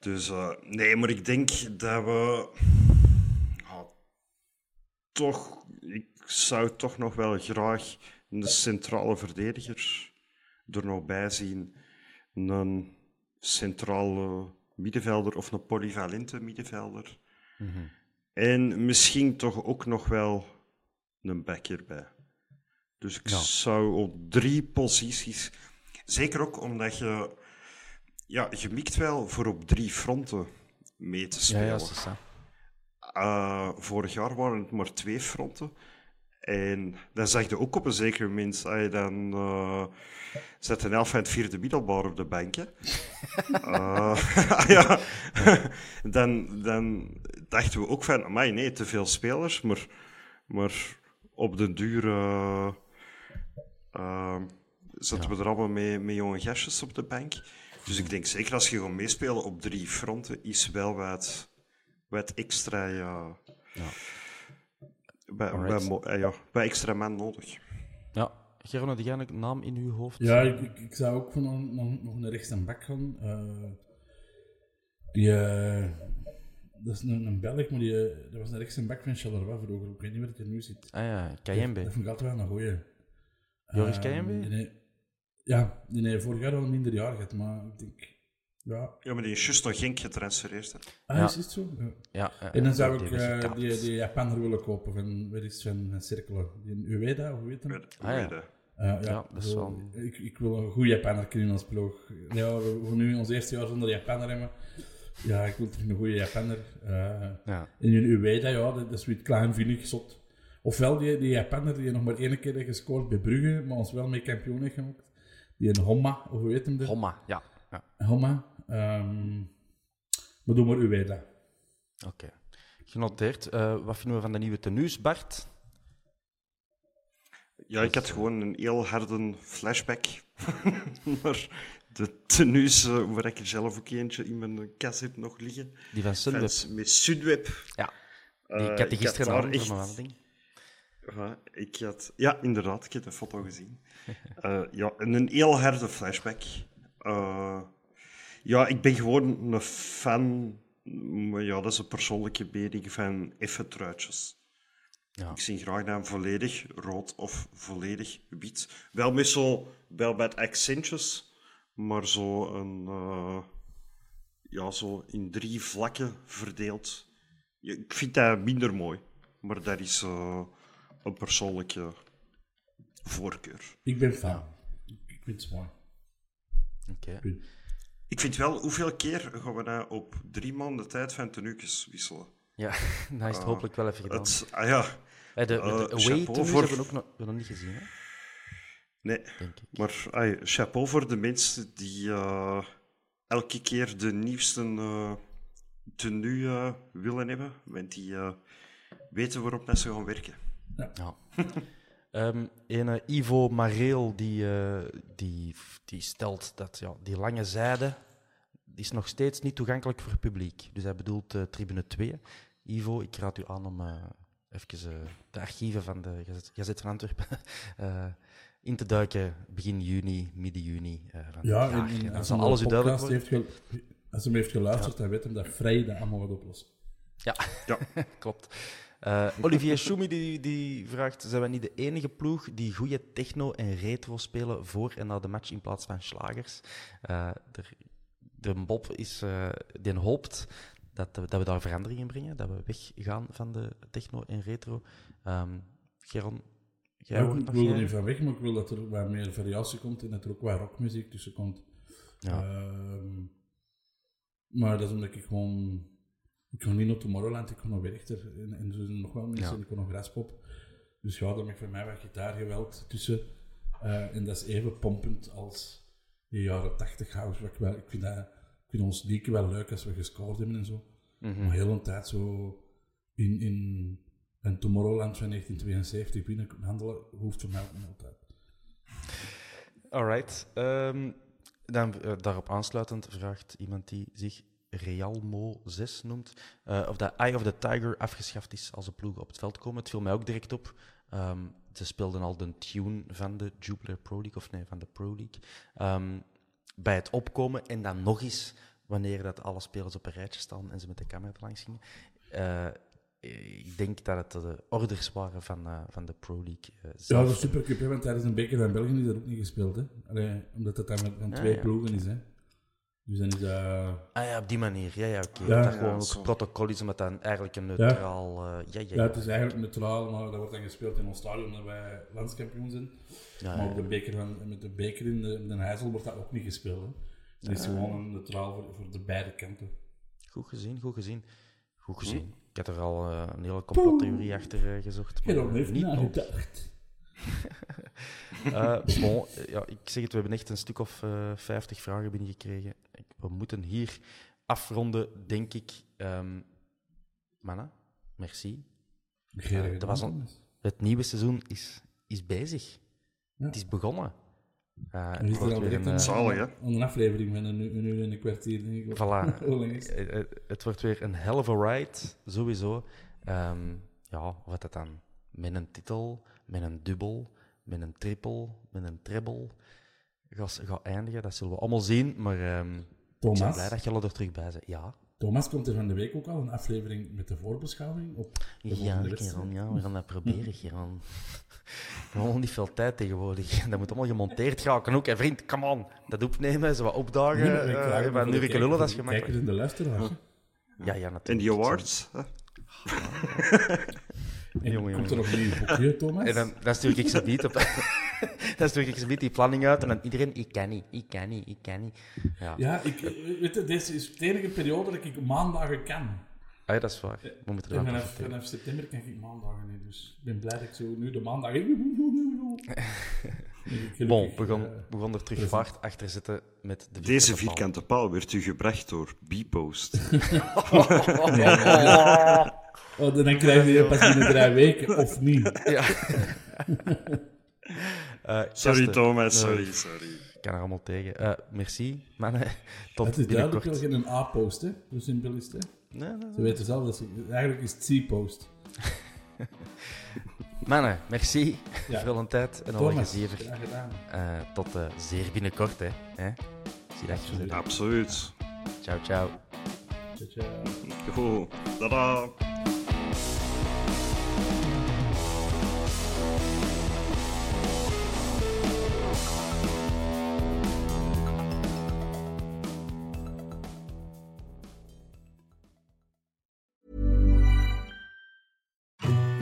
Dus eh, nee, maar ik denk dat we ah, toch, ik zou toch nog wel graag een centrale verdediger er nog bij zien. Een centrale middenvelder of een polyvalente middenvelder. En misschien toch ook nog wel een back erbij. Dus ik Ja. zou op drie posities. Zeker ook omdat je. Ja, je mikt wel voor op drie fronten mee te Ja, spelen. ja, dat is. Eh, vorig jaar waren het maar twee fronten. En dan zag je ook op een zeker moment, als je dan uh, zet een elf van het vierde middelbaar op de bank. Eh, ja, dan, dan dachten we ook van, amai, nee, te veel spelers, maar, maar op den duur eh, zetten we er allemaal mee, met jonge gastjes op de bank. Dus ik denk zeker als je gaat meespelen op drie fronten, is wel wat, wat extra, ja, bij, bij, eh, ja, bij extra man nodig. Ja, Geron, had jij een naam in uw hoofd? Ja, ik, ik, ik zou ook van een- nog, nog een rechts en bak gaan. Eh, die, eh, dat is een, een Belg, maar die, eh, dat was een rechts en bak van Charleroi vroeger. Ik weet niet waar het er nu zit. Ah ja, Kayembe. Dat vond ik altijd wel een goeie. Joris Ehm, Kayembe? die nee- Ja, die nee, vorig jaar al een minder jaar gehad, maar ik denk... Ja, Ja, maar die is juist nog Genk getransfereerd. Hè. ah, Ja. is het zo? Ja. Ja, ja, En dan ja, zou die ik is eh, die, die Japaner willen kopen van, waar is van, Cirkelen? Die Ueda, hoe heet hem? Weet- Ah, ja. weet je. Eh, ja, Ja, dat is zo, wel- ik, ik wil een goede Japaner in ons ploeg. Ja, we gaan nu ons eerste jaar zonder Japaner hebben. Ja, ik wil terug een goede Japaner. Eh Ja. en in Ueda, ja, dat, dat is weer klein, vinnig, zot. Ofwel die, die Japaner die nog maar één keer heeft gescoord bij Brugge, maar ons wel mee kampioen heeft gemaakt. Die een Homma, of hoe heet hem? de- Homma, ja. ja. Homma. Ehm maar doe maar Ueda. Oké. Genoteerd. Eh, wat vinden we van de nieuwe tenues, Bart? Ja, ik had gewoon een heel harde flashback. maar de tenues, eh, waar ik er zelf ook eentje in mijn kast heb nog liggen. Die van Sunweb. Met Sunweb. Ja. Die, Eh, ik had die ik had gisteren daar aan echt- van. Ja, ik had, ja, inderdaad, ik heb de foto gezien. Eh, ja, en een heel harde flashback. Eh, ja, ik ben gewoon een fan, maar ja, dat is een persoonlijke mening van effe truitjes. Ja. Ik zie graag dan volledig rood of volledig wit. Wel met zo, wel met accentjes, maar zo een, eh, ja, zo in drie vlakken verdeeld. Ja, ik vind dat minder mooi, maar dat is eh, een persoonlijke voorkeur. Ik ben fan. Ik, vind het mooi. Oké. Ik vind wel, hoeveel keer gaan we nou op drie maanden tijd van tenuukjes wisselen? Ja, dan is het hopelijk wel even gedaan. Het, ah ja, Eh, de de, de away chapeau tenues voor- hebben we ook nog, we hebben nog niet gezien, hè? nee. denk ik. Maar chapeau voor de mensen die eh, elke keer de nieuwste eh tenue willen hebben. Want die weten waarop dat ze gaan werken. Ja. Ehm ene Ivo Mareel die, eh, die, die stelt dat ja, die lange zijde die is nog steeds niet toegankelijk voor het publiek. Dus hij bedoelt eh, tribune 2. Ivo, ik raad u aan om eh, even eh, de archieven van de Gazet, Gazet van Antwerpen eh, in te duiken begin juni, midden juni. eh, van Ja, en, en En dan als zal alles de u duidelijk worden. als hij hem heeft geluisterd, dan weet hij dat Vrij dat allemaal gaat oplossen. Ja, Ja. klopt. Eh, Olivier Schumi die, die vraagt: zijn wij niet de enige ploeg die goede techno en retro spelen voor en na de match in plaats van slagers? Eh, de Bob is, eh, die hoopt dat, dat we daar verandering in brengen, dat we weggaan van de techno en retro. Ehm Geron, jij Ja, ik wil er niet van weg, maar ik wil dat er wat meer variatie komt en dat er ook wat rockmuziek tussen komt. Ja. Ehm, maar dat is omdat ik gewoon... Ik ga niet naar Tomorrowland, ik ga naar Werchter en, en zo zijn nog wel mensen, Ja. ik ga naar Graspop. Dus ja, dan ik voor mij wat gitaargeweld tussen. Eh, en dat is even pompend als de jaren 80 house. Wat ik, wel, ik, vind dat, ik vind ons liedje wel leuk als we gescoord hebben en zo. Mhm. Maar heel een tijd zo in, in een Tomorrowland van 1972 binnen handelen, hoeft voor mij ook niet altijd. Alright. Ehm, dan, eh, daarop aansluitend vraagt iemand die zich Realmo 6 noemt, eh, of dat Eye of the Tiger afgeschaft is als de ploegen op het veld komen. Het viel mij ook direct op. Ehm, ze speelden al de tune van de Jupiler Pro League, of nee, van de Pro League. Ehm, bij het opkomen en dan nog eens wanneer dat alle spelers op een rijtje staan en ze met de camera er langs gingen. Eh, ik denk dat het de orders waren van, eh, van de Pro League. eh, Ja, de Supercup, want tijdens een beker van België is dat ook niet gespeeld. Hè? Allee, omdat het dan met van Ah, twee ja. ploegen is. Hè? Dus dan is dat... Ah ja, op die manier. Ja, ja, oké. Ja. dat gewoon ook protocol is, omdat dat eigenlijk een neutraal... eh, ja, ja, Ja, ja. het is eigenlijk neutraal, maar dat wordt dan gespeeld in ons stadion omdat wij landskampioen zijn. Ja, maar op de beker van, met de beker in de, in de IJssel wordt dat ook niet gespeeld. Hè? Het is gewoon een neutraal voor, voor de beide kanten. Goed gezien, goed gezien. Goed gezien. Ik had er al eh, een hele complottheorie achter eh, gezocht. maar, eh, heeft niet nagedacht. Eh, bon, eh, ja, ik zeg het, we hebben echt een stuk of eh 50 vragen binnengekregen. Ik- We moeten hier afronden, denk ik. Ehm mannen, merci. Eh, dat was een-. Het nieuwe seizoen is, is bezig. Ja. Het is begonnen. Eh, En het is er wordt al direct een, een, Zalig, hè? een aflevering van een, uur- een uur en een kwartier. Denk ik. Voilà. Het wordt weer een hell of a ride, sowieso. Ehm, ja, wat dat dan? Met een titel, met een dubbel, met een triple, met een treble gaat, gaat eindigen. Dat zullen we allemaal zien, maar ehm, ik ben blij dat jullie er terug bij zijn. Ja, Thomas komt er van de week ook al een aflevering met de voorbeschouwing op de ja. Geron, ja, we gaan dat proberen, Geron. We hebben niet veel tijd tegenwoordig. Dat moet allemaal gemonteerd gaan. ook, hè, vriend, come on. Dat opnemen, zo wat opdagen. Nee, maar ik eh, uh, nu de ik lullen, dat is gemakkelijk. Kijkers en de luisteraars. hè. Ja, ja, natuurlijk. En die awards? hè? En Jongen, komt er nog een nieuw boekje, Thomas? En dan, dan stuur ik ze niet op. dan stuur ik ze niet die planning uit en dan iedereen, ik kan niet, ik kan niet, ik kan niet. Ja, Ja, ik, eh, weet je, deze is de enige periode dat ik maandagen kan. Ah, ja dat is waar. We moeten er vanaf, september kan ik maandagen niet. Dus ik ben blij dat ik zo nu de maandag... Bon, we gaan, eh, we gaan er terug vaart achter zitten met de Deze paal. vierkante paal werd u gebracht door Bpost. Oh, dan krijg je pas binnen drie weken, of niet. Ja. Eh, Sorry gasten, Thomas, eh, sorry, sorry. Ik kan er allemaal tegen. Eh, merci, mannen. Tot Het is duidelijk binnenkort. wel geen A-post, hè. Zo simpel is het, hè. Nee, nee, Ze weten zelf dat ze... Eigenlijk is het C-post. Mannen, merci Ja. voor een tijd en alle gezever. Eh, tot zeer binnenkort, hè. hè? Zie dat je Absoluut. Ciao, ciao. Ciao, ciao. Yo.